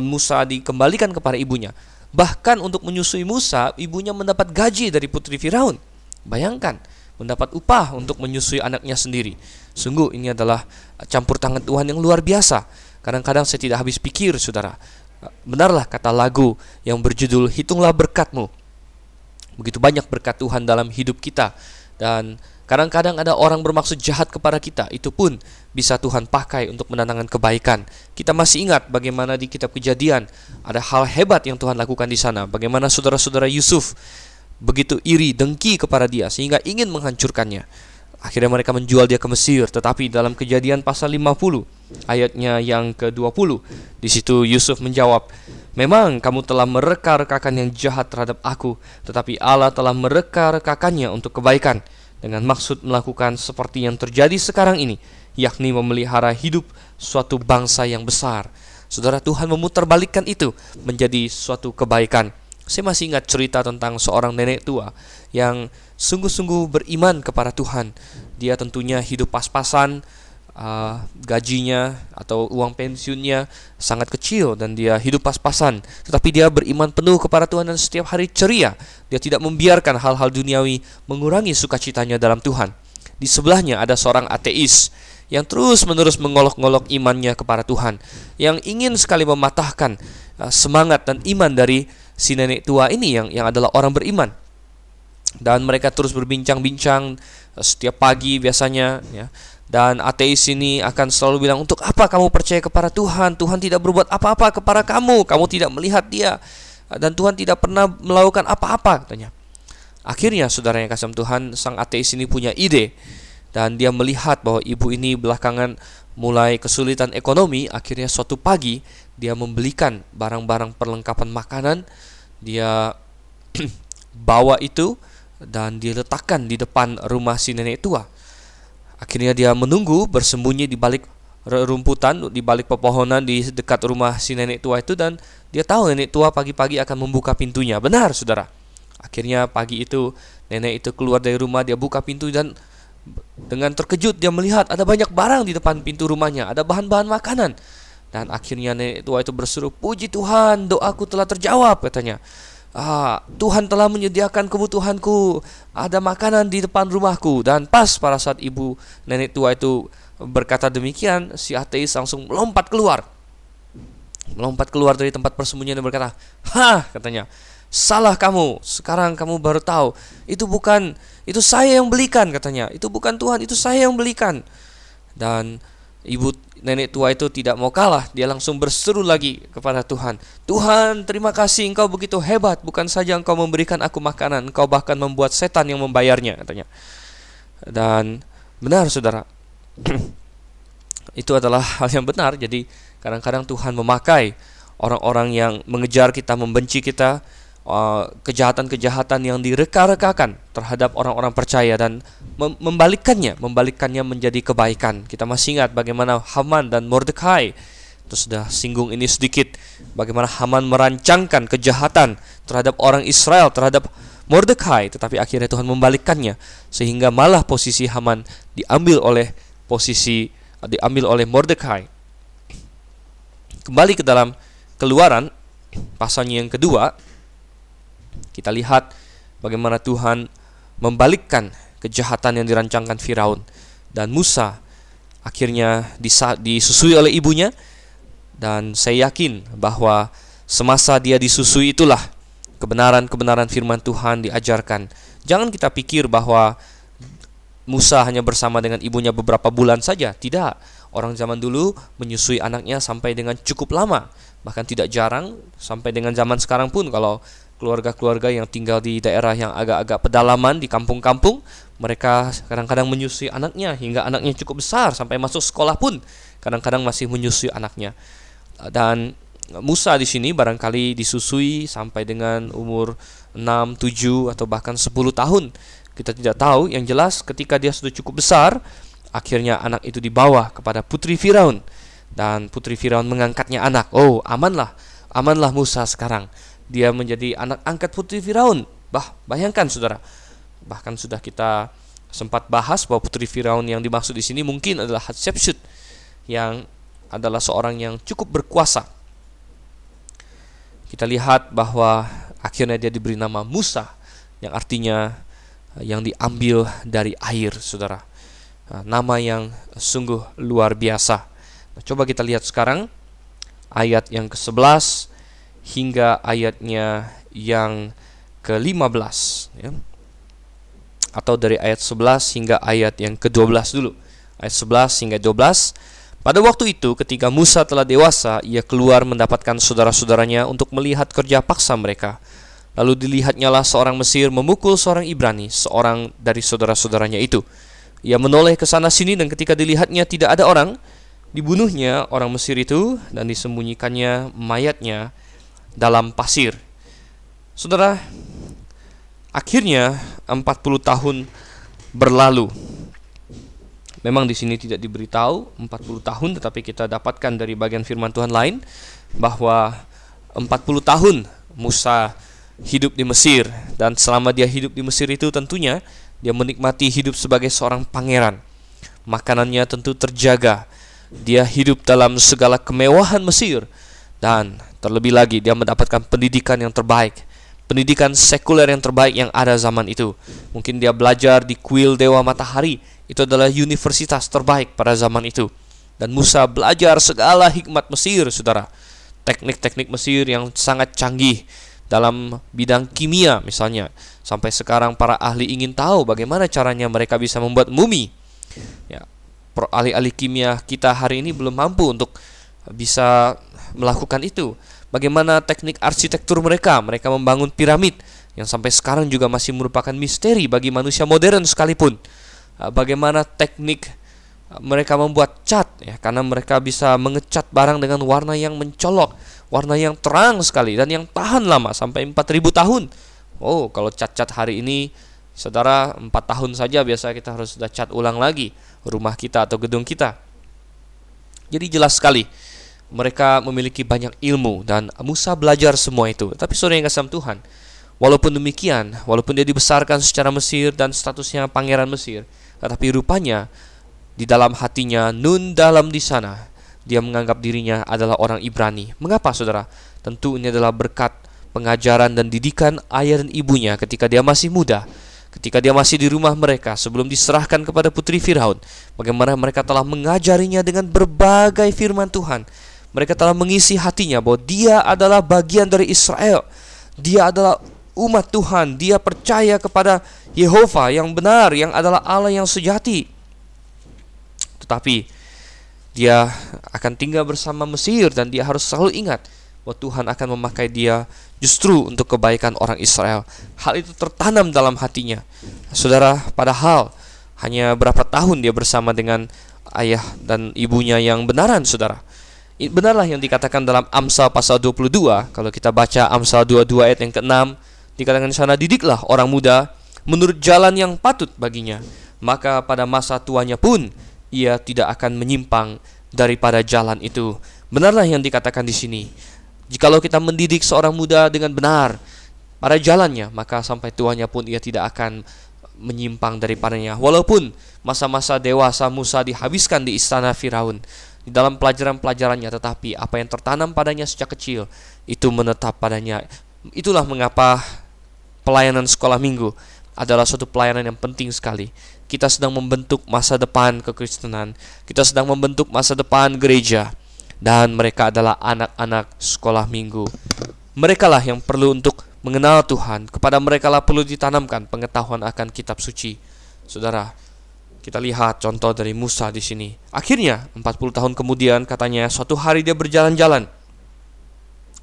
Musa dikembalikan kepada ibunya. Bahkan untuk menyusui Musa, ibunya mendapat gaji dari putri Firaun. Bayangkan, mendapat upah untuk menyusui anaknya sendiri. Sungguh ini adalah campur tangan Tuhan yang luar biasa. Kadang-kadang saya tidak habis pikir, saudara. Benarlah kata lagu yang berjudul Hitunglah Berkatmu. Begitu banyak berkat Tuhan dalam hidup kita. Dan kadang-kadang ada orang bermaksud jahat kepada kita. Itu pun bisa Tuhan pakai untuk menandakan kebaikan. Kita masih ingat bagaimana di kitab kejadian ada hal hebat yang Tuhan lakukan di sana. Bagaimana saudara-saudara Yusuf begitu iri, dengki kepada dia sehingga ingin menghancurkannya. Akhirnya mereka menjual dia ke Mesir, tetapi dalam kejadian pasal 50 ayatnya yang ke-20 di situ Yusuf menjawab, "Memang kamu telah mereka-rekakan yang jahat terhadap aku, tetapi Allah telah mereka-rekakannya untuk kebaikan dengan maksud melakukan seperti yang terjadi sekarang ini, yakni memelihara hidup suatu bangsa yang besar." Saudara Tuhan memutarbalikkan itu menjadi suatu kebaikan. Saya masih ingat cerita tentang seorang nenek tua yang sungguh-sungguh beriman kepada Tuhan. Dia tentunya hidup pas-pasan, uh, gajinya atau uang pensiunnya sangat kecil dan dia hidup pas-pasan. Tetapi dia beriman penuh kepada Tuhan dan setiap hari ceria. Dia tidak membiarkan hal-hal duniawi mengurangi sukacitanya dalam Tuhan. Di sebelahnya ada seorang ateis yang terus-menerus mengolok-ngolok imannya kepada Tuhan, yang ingin sekali mematahkan uh, semangat dan iman dari si nenek tua ini yang yang adalah orang beriman. Dan mereka terus berbincang-bincang eh, setiap pagi biasanya ya. Dan ateis ini akan selalu bilang, "Untuk apa kamu percaya kepada Tuhan? Tuhan tidak berbuat apa-apa kepada kamu. Kamu tidak melihat Dia dan Tuhan tidak pernah melakukan apa-apa," katanya. Akhirnya saudara yang kasih Tuhan, sang ateis ini punya ide dan dia melihat bahwa ibu ini belakangan mulai kesulitan ekonomi, akhirnya suatu pagi dia membelikan barang-barang perlengkapan makanan, dia bawa itu dan dia letakkan di depan rumah si nenek tua. Akhirnya dia menunggu bersembunyi di balik rumputan, di balik pepohonan di dekat rumah si nenek tua itu dan dia tahu nenek tua pagi-pagi akan membuka pintunya. Benar, Saudara. Akhirnya pagi itu nenek itu keluar dari rumah, dia buka pintu dan dengan terkejut dia melihat ada banyak barang di depan pintu rumahnya, ada bahan-bahan makanan. Dan akhirnya nenek tua itu berseru, "Puji Tuhan, doaku telah terjawab," katanya. Ah, Tuhan telah menyediakan kebutuhanku. Ada makanan di depan rumahku dan pas pada saat ibu nenek tua itu berkata demikian, si ateis langsung melompat keluar. Melompat keluar dari tempat persembunyian dan berkata, "Hah," katanya. "Salah kamu. Sekarang kamu baru tahu. Itu bukan itu saya yang belikan," katanya. "Itu bukan Tuhan, itu saya yang belikan." Dan Ibu nenek tua itu tidak mau kalah, dia langsung berseru lagi kepada Tuhan. Tuhan, terima kasih engkau begitu hebat, bukan saja engkau memberikan aku makanan, engkau bahkan membuat setan yang membayarnya, katanya. Dan benar saudara, itu adalah hal yang benar. Jadi kadang-kadang Tuhan memakai orang-orang yang mengejar kita, membenci kita, Uh, kejahatan-kejahatan yang direka-rekakan terhadap orang-orang percaya dan membalikkannya, membalikkannya menjadi kebaikan. Kita masih ingat bagaimana Haman dan Mordekai itu sudah singgung ini sedikit bagaimana Haman merancangkan kejahatan terhadap orang Israel terhadap Mordekai tetapi akhirnya Tuhan membalikkannya sehingga malah posisi Haman diambil oleh posisi diambil oleh Mordekai. Kembali ke dalam Keluaran pasalnya yang kedua kita lihat bagaimana Tuhan membalikkan kejahatan yang dirancangkan Firaun dan Musa akhirnya disusui oleh ibunya dan saya yakin bahwa semasa dia disusui itulah kebenaran-kebenaran firman Tuhan diajarkan. Jangan kita pikir bahwa Musa hanya bersama dengan ibunya beberapa bulan saja. Tidak. Orang zaman dulu menyusui anaknya sampai dengan cukup lama. Bahkan tidak jarang sampai dengan zaman sekarang pun kalau keluarga-keluarga yang tinggal di daerah yang agak-agak pedalaman di kampung-kampung mereka kadang-kadang menyusui anaknya hingga anaknya cukup besar sampai masuk sekolah pun kadang-kadang masih menyusui anaknya dan Musa di sini barangkali disusui sampai dengan umur 6, 7 atau bahkan 10 tahun. Kita tidak tahu, yang jelas ketika dia sudah cukup besar, akhirnya anak itu dibawa kepada putri Firaun dan putri Firaun mengangkatnya anak. Oh, amanlah. Amanlah Musa sekarang. Dia menjadi anak angkat putri Firaun. Bah, bayangkan Saudara. Bahkan sudah kita sempat bahas bahwa putri Firaun yang dimaksud di sini mungkin adalah Hatshepsut yang adalah seorang yang cukup berkuasa kita lihat bahwa akhirnya dia diberi nama Musa yang artinya eh, yang diambil dari air, saudara. Nah, nama yang sungguh luar biasa. Nah, coba kita lihat sekarang ayat yang ke-11 hingga ayatnya yang ke-15 ya. Atau dari ayat 11 hingga ayat yang ke-12 dulu. Ayat 11 hingga 12 pada waktu itu, ketika Musa telah dewasa, ia keluar mendapatkan saudara-saudaranya untuk melihat kerja paksa mereka. Lalu dilihatnyalah seorang Mesir memukul seorang Ibrani, seorang dari saudara-saudaranya itu. Ia menoleh ke sana sini dan ketika dilihatnya tidak ada orang, dibunuhnya orang Mesir itu dan disembunyikannya mayatnya dalam pasir. Saudara, akhirnya 40 tahun berlalu Memang di sini tidak diberitahu 40 tahun tetapi kita dapatkan dari bagian firman Tuhan lain bahwa 40 tahun Musa hidup di Mesir dan selama dia hidup di Mesir itu tentunya dia menikmati hidup sebagai seorang pangeran. Makanannya tentu terjaga. Dia hidup dalam segala kemewahan Mesir dan terlebih lagi dia mendapatkan pendidikan yang terbaik pendidikan sekuler yang terbaik yang ada zaman itu. Mungkin dia belajar di kuil Dewa Matahari itu adalah universitas terbaik pada zaman itu. Dan Musa belajar segala hikmat Mesir, saudara. Teknik-teknik Mesir yang sangat canggih dalam bidang kimia misalnya. Sampai sekarang para ahli ingin tahu bagaimana caranya mereka bisa membuat mumi. Ya, ahli-ahli kimia kita hari ini belum mampu untuk bisa melakukan itu. Bagaimana teknik arsitektur mereka? Mereka membangun piramid yang sampai sekarang juga masih merupakan misteri bagi manusia modern sekalipun. Ah, bagaimana teknik ah, mereka membuat cat ya karena mereka bisa mengecat barang dengan warna yang mencolok, warna yang terang sekali dan yang tahan lama sampai 4000 tahun. Oh, kalau cat-cat hari ini Saudara, 4 tahun saja biasa kita harus sudah cat ulang lagi rumah kita atau gedung kita. Jadi jelas sekali mereka memiliki banyak ilmu dan Musa belajar semua itu. Tapi saudara yang kasih Tuhan, walaupun demikian, walaupun dia dibesarkan secara Mesir dan statusnya pangeran Mesir, tetapi rupanya di dalam hatinya Nun dalam di sana dia menganggap dirinya adalah orang Ibrani. Mengapa saudara? Tentu ini adalah berkat pengajaran dan didikan ayah dan ibunya ketika dia masih muda. Ketika dia masih di rumah mereka sebelum diserahkan kepada putri Firaun, bagaimana mereka telah mengajarinya dengan berbagai firman Tuhan. Mereka telah mengisi hatinya bahwa dia adalah bagian dari Israel. Dia adalah umat Tuhan, dia percaya kepada Yehova yang benar, yang adalah Allah yang sejati. Tetapi dia akan tinggal bersama Mesir dan dia harus selalu ingat bahwa Tuhan akan memakai dia justru untuk kebaikan orang Israel. Hal itu tertanam dalam hatinya. Saudara, padahal hanya berapa tahun dia bersama dengan ayah dan ibunya yang benaran, saudara. Benarlah yang dikatakan dalam Amsal pasal 22, kalau kita baca Amsal 22 ayat yang ke-6, dikatakan di sana didiklah orang muda menurut jalan yang patut baginya. Maka pada masa tuanya pun ia tidak akan menyimpang daripada jalan itu. Benarlah yang dikatakan di sini. Jikalau kita mendidik seorang muda dengan benar pada jalannya maka sampai tuanya pun ia tidak akan menyimpang daripadanya. Walaupun masa-masa dewasa Musa dihabiskan di istana Firaun di dalam pelajaran-pelajarannya tetapi apa yang tertanam padanya sejak kecil itu menetap padanya itulah mengapa pelayanan sekolah minggu adalah suatu pelayanan yang penting sekali. Kita sedang membentuk masa depan kekristenan. Kita sedang membentuk masa depan gereja. Dan mereka adalah anak-anak sekolah minggu. Mereka lah yang perlu untuk mengenal Tuhan. Kepada mereka lah perlu ditanamkan pengetahuan akan kitab suci. Saudara, kita lihat contoh dari Musa di sini. Akhirnya 40 tahun kemudian katanya suatu hari dia berjalan-jalan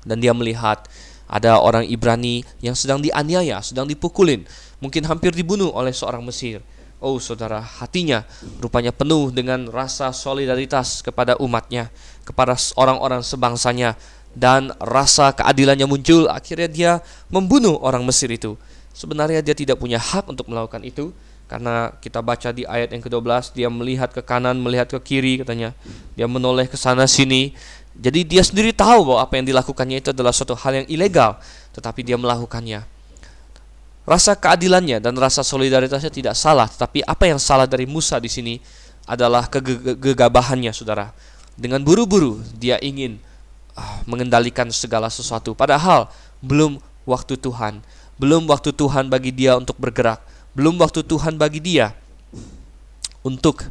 dan dia melihat ada orang Ibrani yang sedang dianiaya, sedang dipukulin, mungkin hampir dibunuh oleh seorang Mesir. Oh saudara, hatinya rupanya penuh dengan rasa solidaritas kepada umatnya, kepada orang-orang sebangsanya. dan rasa keadilannya muncul, akhirnya dia membunuh orang Mesir itu. Sebenarnya dia tidak punya hak untuk melakukan itu karena kita baca di ayat yang ke-12 dia melihat ke kanan, melihat ke kiri katanya. Dia menoleh ke sana sini. Jadi dia sendiri tahu bahwa apa yang dilakukannya itu adalah suatu hal yang ilegal, tetapi dia melakukannya. Rasa keadilannya dan rasa solidaritasnya tidak salah, tetapi apa yang salah dari Musa di sini adalah kegegabahannya, saudara. Dengan buru-buru dia ingin uh, mengendalikan segala sesuatu, padahal belum waktu Tuhan, belum waktu Tuhan bagi dia untuk bergerak, belum waktu Tuhan bagi dia untuk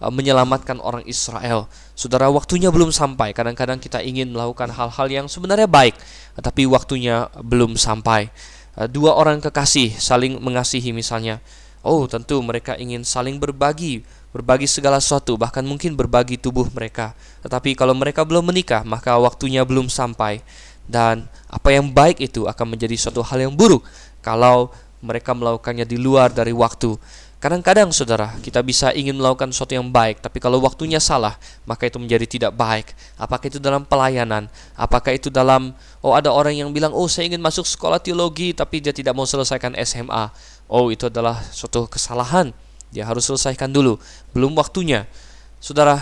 uh, menyelamatkan orang Israel. Saudara, waktunya belum sampai. Kadang-kadang kita ingin melakukan hal-hal yang sebenarnya baik, tetapi waktunya belum sampai. Eh, dua orang kekasih saling mengasihi misalnya. Oh, tentu mereka ingin saling berbagi, berbagi segala sesuatu, bahkan mungkin berbagi tubuh mereka. Tetapi kalau mereka belum menikah, maka waktunya belum sampai. Dan apa yang baik itu akan menjadi suatu hal yang buruk kalau mereka melakukannya di luar dari waktu. Kadang-kadang saudara, kita bisa ingin melakukan sesuatu yang baik, tapi kalau waktunya salah, maka itu menjadi tidak baik. Apakah itu dalam pelayanan? Apakah itu dalam, oh ada orang yang bilang, oh saya ingin masuk sekolah teologi, tapi dia tidak mau selesaikan SMA. Oh itu adalah suatu kesalahan. Dia harus selesaikan dulu. Belum waktunya. Saudara,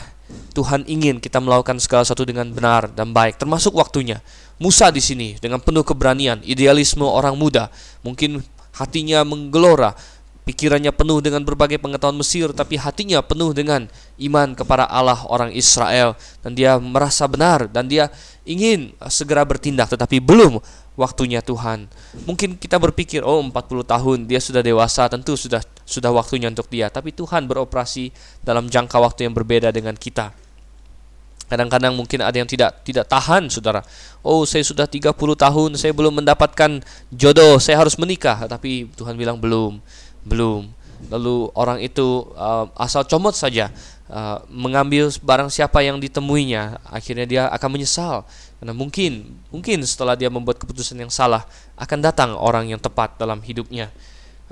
Tuhan ingin kita melakukan segala sesuatu dengan benar dan baik, termasuk waktunya. Musa di sini dengan penuh keberanian, idealisme orang muda, mungkin hatinya menggelora, Pikirannya penuh dengan berbagai pengetahuan Mesir, tapi hatinya penuh dengan iman kepada Allah orang Israel. Dan dia merasa benar dan dia ingin segera bertindak, tetapi belum waktunya Tuhan. Mungkin kita berpikir, oh 40 tahun dia sudah dewasa, tentu sudah sudah waktunya untuk dia. Tapi Tuhan beroperasi dalam jangka waktu yang berbeda dengan kita. Kadang-kadang mungkin ada yang tidak tidak tahan, saudara. Oh, saya sudah 30 tahun, saya belum mendapatkan jodoh, saya harus menikah. Tapi Tuhan bilang belum belum. Lalu orang itu uh, asal comot saja uh, mengambil barang siapa yang ditemuinya, akhirnya dia akan menyesal karena mungkin mungkin setelah dia membuat keputusan yang salah akan datang orang yang tepat dalam hidupnya.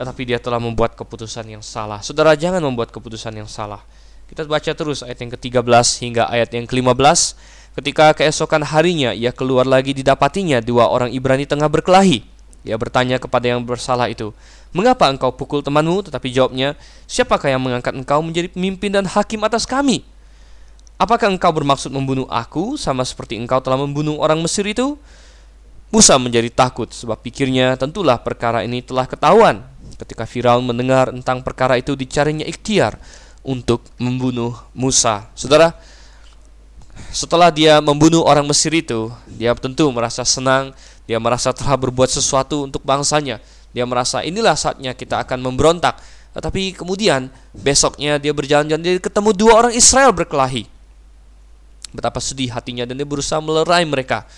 Tetapi dia telah membuat keputusan yang salah. Saudara jangan membuat keputusan yang salah. Kita baca terus ayat yang ke-13 hingga ayat yang ke-15. Ketika keesokan harinya ia keluar lagi didapatinya dua orang Ibrani tengah berkelahi. Ia bertanya kepada yang bersalah itu, Mengapa engkau pukul temanmu? Tetapi jawabnya, siapakah yang mengangkat engkau menjadi pemimpin dan hakim atas kami? Apakah engkau bermaksud membunuh aku sama seperti engkau telah membunuh orang Mesir itu? Musa menjadi takut sebab pikirnya tentulah perkara ini telah ketahuan. Ketika Firaun mendengar tentang perkara itu dicarinya ikhtiar untuk membunuh Musa. Saudara, setelah dia membunuh orang Mesir itu, dia tentu merasa senang, dia merasa telah berbuat sesuatu untuk bangsanya. Dia merasa inilah saatnya kita akan memberontak. Tetapi kemudian besoknya dia berjalan-jalan dia ketemu dua orang Israel berkelahi. Betapa sedih hatinya dan dia berusaha melerai mereka.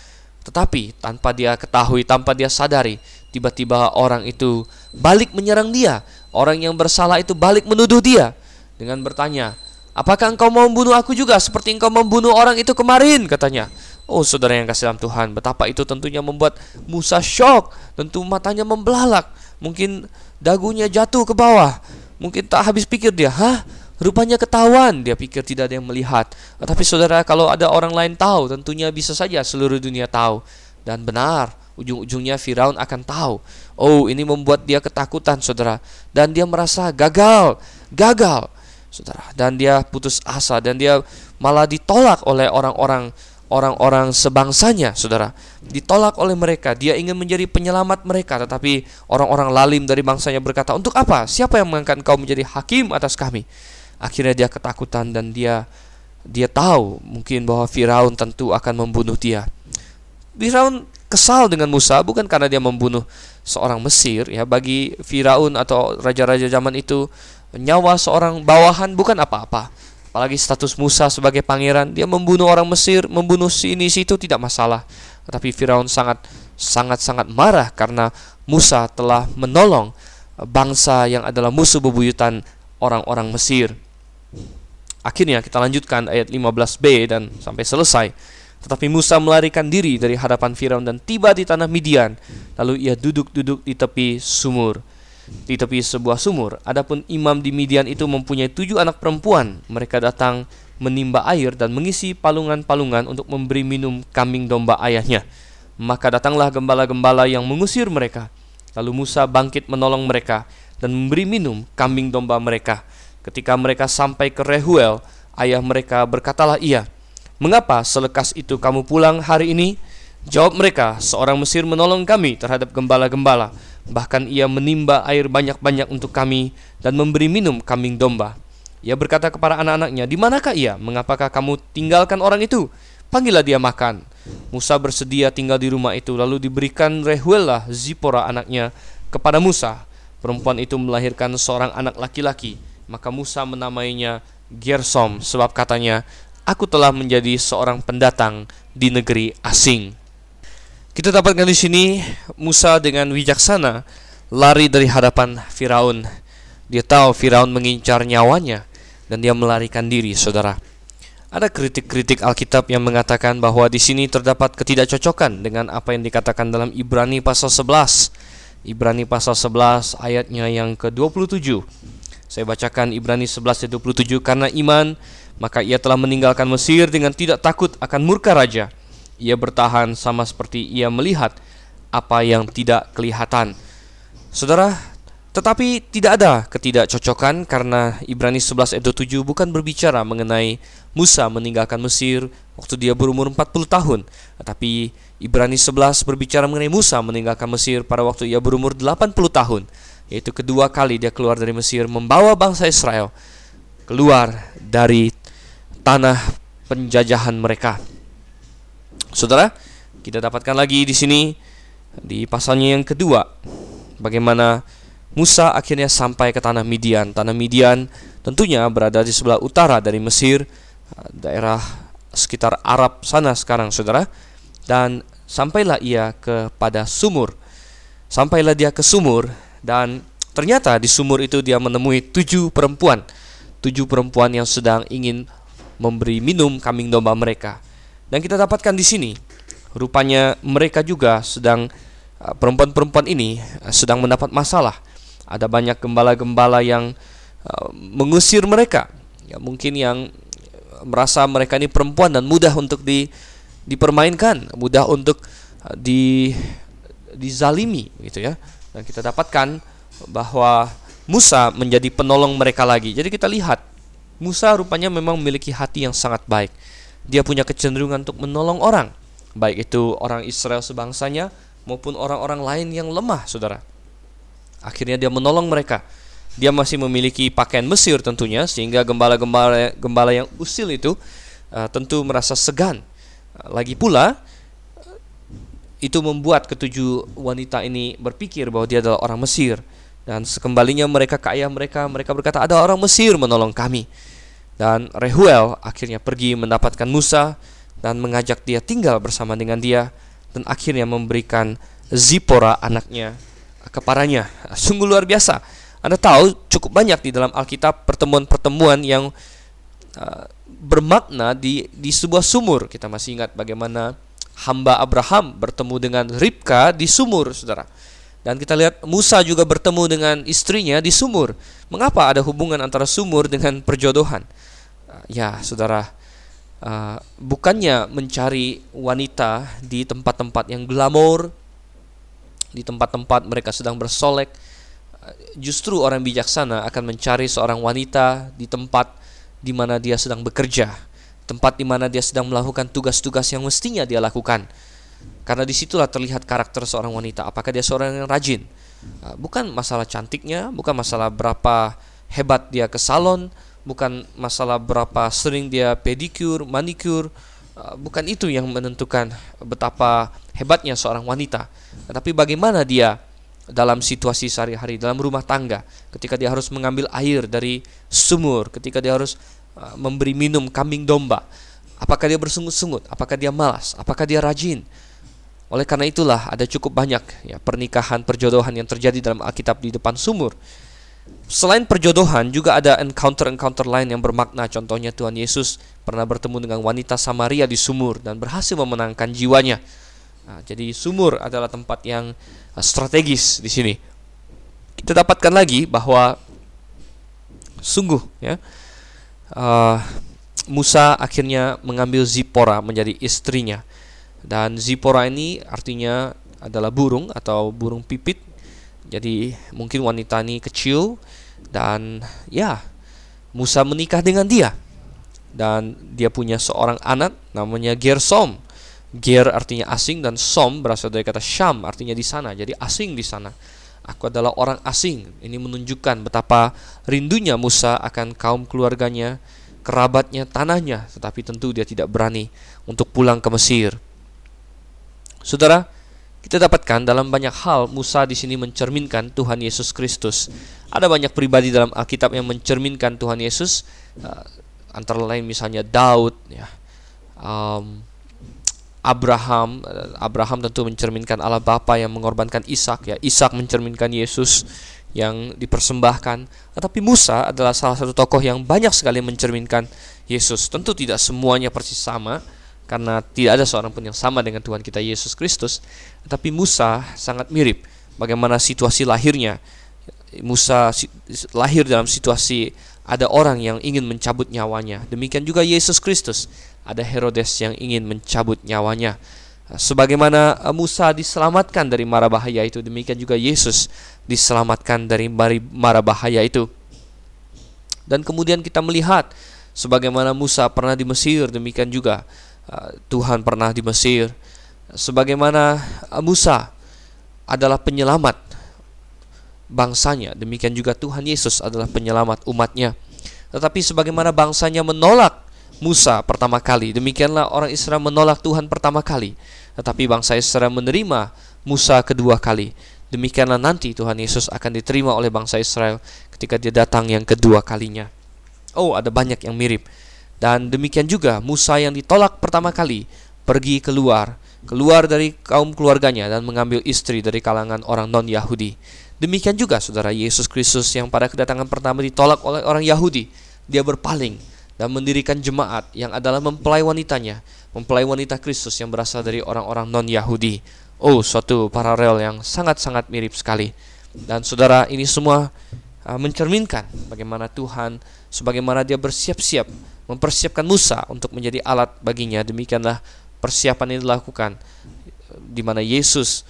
Tetapi tanpa dia ketahui, tanpa dia sadari, tiba-tiba orang itu balik menyerang dia. Orang yang bersalah itu balik menuduh dia dengan bertanya, "Apakah engkau mau membunuh aku juga seperti engkau membunuh orang itu kemarin?" katanya. Oh saudara yang kasih dalam Tuhan Betapa itu tentunya membuat Musa shock Tentu matanya membelalak Mungkin dagunya jatuh ke bawah Mungkin tak habis pikir dia Hah? Rupanya ketahuan Dia pikir tidak ada yang melihat Tapi saudara kalau ada orang lain tahu Tentunya bisa saja seluruh dunia tahu Dan benar Ujung-ujungnya Firaun akan tahu Oh ini membuat dia ketakutan saudara Dan dia merasa gagal Gagal saudara Dan dia putus asa Dan dia malah ditolak oleh orang-orang orang-orang sebangsanya, saudara. Ditolak oleh mereka, dia ingin menjadi penyelamat mereka, tetapi orang-orang lalim dari bangsanya berkata, "Untuk apa? Siapa yang mengangkat engkau menjadi hakim atas kami?" Akhirnya dia ketakutan dan dia dia tahu mungkin bahwa Firaun tentu akan membunuh dia. Firaun kesal dengan Musa bukan karena dia membunuh seorang Mesir ya bagi Firaun atau raja-raja zaman itu nyawa seorang bawahan bukan apa-apa. Apalagi status Musa sebagai pangeran dia membunuh orang Mesir membunuh sini situ tidak masalah. Tetapi Firaun sangat sangat sangat marah karena Musa telah menolong bangsa yang adalah musuh bebuyutan orang-orang Mesir. Akhirnya kita lanjutkan ayat 15b dan sampai selesai. Tetapi Musa melarikan diri dari hadapan Firaun dan tiba di tanah Midian. Lalu ia duduk-duduk di tepi sumur di tepi sebuah sumur. Adapun imam di Midian itu mempunyai tujuh anak perempuan. Mereka datang menimba air dan mengisi palungan-palungan untuk memberi minum kambing domba ayahnya. Maka datanglah gembala-gembala yang mengusir mereka. Lalu Musa bangkit menolong mereka dan memberi minum kambing domba mereka. Ketika mereka sampai ke Rehuel, ayah mereka berkatalah ia, Mengapa selekas itu kamu pulang hari ini? Jawab mereka, seorang Mesir menolong kami terhadap gembala-gembala. Bahkan ia menimba air banyak-banyak untuk kami dan memberi minum kambing domba. Ia berkata kepada anak-anaknya, Di manakah ia? Mengapakah kamu tinggalkan orang itu? Panggillah dia makan. Musa bersedia tinggal di rumah itu, lalu diberikan Rehuelah Zipora anaknya kepada Musa. Perempuan itu melahirkan seorang anak laki-laki, maka Musa menamainya Gersom, sebab katanya, Aku telah menjadi seorang pendatang di negeri asing. Kita dapatkan di sini Musa dengan wijaksana lari dari hadapan Firaun. Dia tahu Firaun mengincar nyawanya, dan dia melarikan diri, saudara. Ada kritik-kritik Alkitab yang mengatakan bahwa di sini terdapat ketidakcocokan dengan apa yang dikatakan dalam Ibrani pasal 11. Ibrani pasal 11 ayatnya yang ke-27. Saya bacakan Ibrani 11 ayat 27 karena iman maka ia telah meninggalkan Mesir dengan tidak takut akan murka raja. Ia bertahan sama seperti ia melihat apa yang tidak kelihatan. Saudara, tetapi tidak ada ketidakcocokan karena Ibrani 11 ayat 7 bukan berbicara mengenai Musa meninggalkan Mesir waktu dia berumur 40 tahun. Tetapi Ibrani 11 berbicara mengenai Musa meninggalkan Mesir pada waktu ia berumur 80 tahun. Yaitu kedua kali dia keluar dari Mesir membawa bangsa Israel keluar dari tanah penjajahan mereka. Saudara, kita dapatkan lagi di sini di pasalnya yang kedua bagaimana Musa akhirnya sampai ke tanah Midian. Tanah Midian tentunya berada di sebelah utara dari Mesir, daerah sekitar Arab sana sekarang, saudara. Dan sampailah ia kepada sumur. Sampailah dia ke sumur dan ternyata di sumur itu dia menemui tujuh perempuan. Tujuh perempuan yang sedang ingin memberi minum kambing domba mereka. Dan kita dapatkan di sini, rupanya mereka juga sedang perempuan-perempuan ini sedang mendapat masalah ada banyak gembala-gembala yang uh, mengusir mereka. Ya, mungkin yang merasa mereka ini perempuan dan mudah untuk di dipermainkan, mudah untuk di dizalimi gitu ya. Dan kita dapatkan bahwa Musa menjadi penolong mereka lagi. Jadi kita lihat Musa rupanya memang memiliki hati yang sangat baik. Dia punya kecenderungan untuk menolong orang, baik itu orang Israel sebangsanya maupun orang-orang lain yang lemah, Saudara. Akhirnya dia menolong mereka. Dia masih memiliki pakaian Mesir tentunya sehingga gembala-gembala gembala yang usil itu uh, tentu merasa segan. Uh, lagi pula itu membuat ketujuh wanita ini berpikir bahwa dia adalah orang Mesir dan sekembalinya mereka ke ayah mereka mereka berkata ada orang Mesir menolong kami. Dan Rehuel akhirnya pergi mendapatkan Musa dan mengajak dia tinggal bersama dengan dia dan akhirnya memberikan Zipora anaknya kepadanya. Sungguh luar biasa. Anda tahu cukup banyak di dalam Alkitab pertemuan-pertemuan yang uh, bermakna di di sebuah sumur. Kita masih ingat bagaimana hamba Abraham bertemu dengan Ribka di sumur, Saudara. Dan kita lihat Musa juga bertemu dengan istrinya di sumur. Mengapa ada hubungan antara sumur dengan perjodohan? Ya, Saudara, uh, bukannya mencari wanita di tempat-tempat yang glamor, di tempat-tempat mereka sedang bersolek, justru orang bijaksana akan mencari seorang wanita di tempat di mana dia sedang bekerja, tempat di mana dia sedang melakukan tugas-tugas yang mestinya dia lakukan. Karena di situlah terlihat karakter seorang wanita. Apakah dia seorang yang rajin? Ah, bukan masalah cantiknya, bukan masalah berapa hebat dia ke salon, bukan masalah berapa sering dia pedicure, manicure, ah, bukan itu yang menentukan betapa hebatnya seorang wanita tetapi bagaimana dia dalam situasi sehari-hari, dalam rumah tangga, ketika dia harus mengambil air dari sumur, ketika dia harus uh, memberi minum kambing domba, apakah dia bersungut-sungut, apakah dia malas, apakah dia rajin. Oleh karena itulah ada cukup banyak ya pernikahan perjodohan yang terjadi dalam Alkitab di depan sumur. Selain perjodohan juga ada encounter-encounter lain yang bermakna. Contohnya Tuhan Yesus pernah bertemu dengan wanita Samaria di sumur dan berhasil memenangkan jiwanya. Nah, jadi sumur adalah tempat yang uh, strategis di sini. Kita dapatkan lagi bahwa sungguh ya uh, Musa akhirnya mengambil Zipora menjadi istrinya. Dan Zipora ini artinya adalah burung atau burung pipit. Jadi mungkin wanita ini kecil dan ya Musa menikah dengan dia. Dan dia punya seorang anak namanya Gersom. Ger artinya asing dan Som berasal dari kata Syam artinya di sana. Jadi asing di sana. Aku adalah orang asing. Ini menunjukkan betapa rindunya Musa akan kaum keluarganya, kerabatnya, tanahnya, tetapi tentu dia tidak berani untuk pulang ke Mesir. Saudara, kita dapatkan dalam banyak hal Musa di sini mencerminkan Tuhan Yesus Kristus. Ada banyak pribadi dalam Alkitab yang mencerminkan Tuhan Yesus, uh, antara lain misalnya Daud, ya, um, Abraham. Uh, Abraham tentu mencerminkan Allah Bapa yang mengorbankan Ishak, ya. Ishak mencerminkan Yesus yang dipersembahkan. Tetapi Musa adalah salah satu tokoh yang banyak sekali mencerminkan Yesus. Tentu tidak semuanya persis sama karena tidak ada seorang pun yang sama dengan Tuhan kita Yesus Kristus. Tetapi Musa sangat mirip bagaimana situasi lahirnya. Musa lahir dalam situasi ada orang yang ingin mencabut nyawanya. Demikian juga Yesus Kristus. Ada Herodes yang ingin mencabut nyawanya. Sebagaimana Musa diselamatkan dari mara bahaya itu, demikian juga Yesus diselamatkan dari mara bahaya itu. Dan kemudian kita melihat sebagaimana Musa pernah di Mesir, demikian juga Tuhan pernah di Mesir. Sebagaimana uh, Musa adalah penyelamat bangsanya, demikian juga Tuhan Yesus adalah penyelamat umatnya. Tetapi sebagaimana bangsanya menolak Musa pertama kali, demikianlah orang Israel menolak Tuhan pertama kali. Tetapi bangsa Israel menerima Musa kedua kali. Demikianlah nanti Tuhan Yesus akan diterima oleh bangsa Israel ketika dia datang yang kedua kalinya. Oh, ada banyak yang mirip. Dan demikian juga Musa yang ditolak pertama kali pergi keluar, keluar dari kaum keluarganya dan mengambil istri dari kalangan orang non-Yahudi. Demikian juga saudara Yesus Kristus yang pada kedatangan pertama ditolak oleh orang Yahudi. Dia berpaling dan mendirikan jemaat yang adalah mempelai wanitanya, mempelai wanita Kristus yang berasal dari orang-orang non-Yahudi. Oh, suatu paralel yang sangat-sangat mirip sekali. Dan saudara, ini semua uh, mencerminkan bagaimana Tuhan sebagaimana dia bersiap-siap mempersiapkan Musa untuk menjadi alat baginya. Demikianlah persiapan ini dilakukan di mana Yesus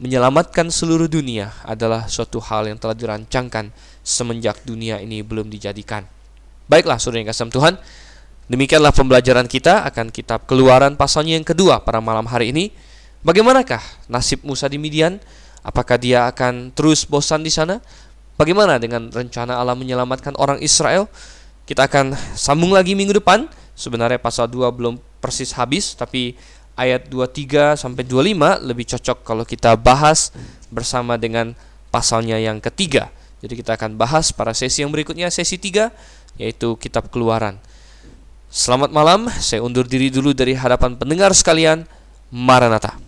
menyelamatkan seluruh dunia adalah suatu hal yang telah dirancangkan semenjak dunia ini belum dijadikan. Baiklah, saudara yang kasih Tuhan, demikianlah pembelajaran kita akan kitab Keluaran pasalnya yang kedua pada malam hari ini. Bagaimanakah nasib Musa di Midian? Apakah dia akan terus bosan di sana? Bagaimana dengan rencana Allah menyelamatkan orang Israel? Kita akan sambung lagi minggu depan. Sebenarnya pasal 2 belum persis habis, tapi ayat 23 sampai 25 lebih cocok kalau kita bahas bersama dengan pasalnya yang ketiga. Jadi kita akan bahas pada sesi yang berikutnya, sesi 3 yaitu kitab keluaran. Selamat malam, saya undur diri dulu dari hadapan pendengar sekalian. Maranatha.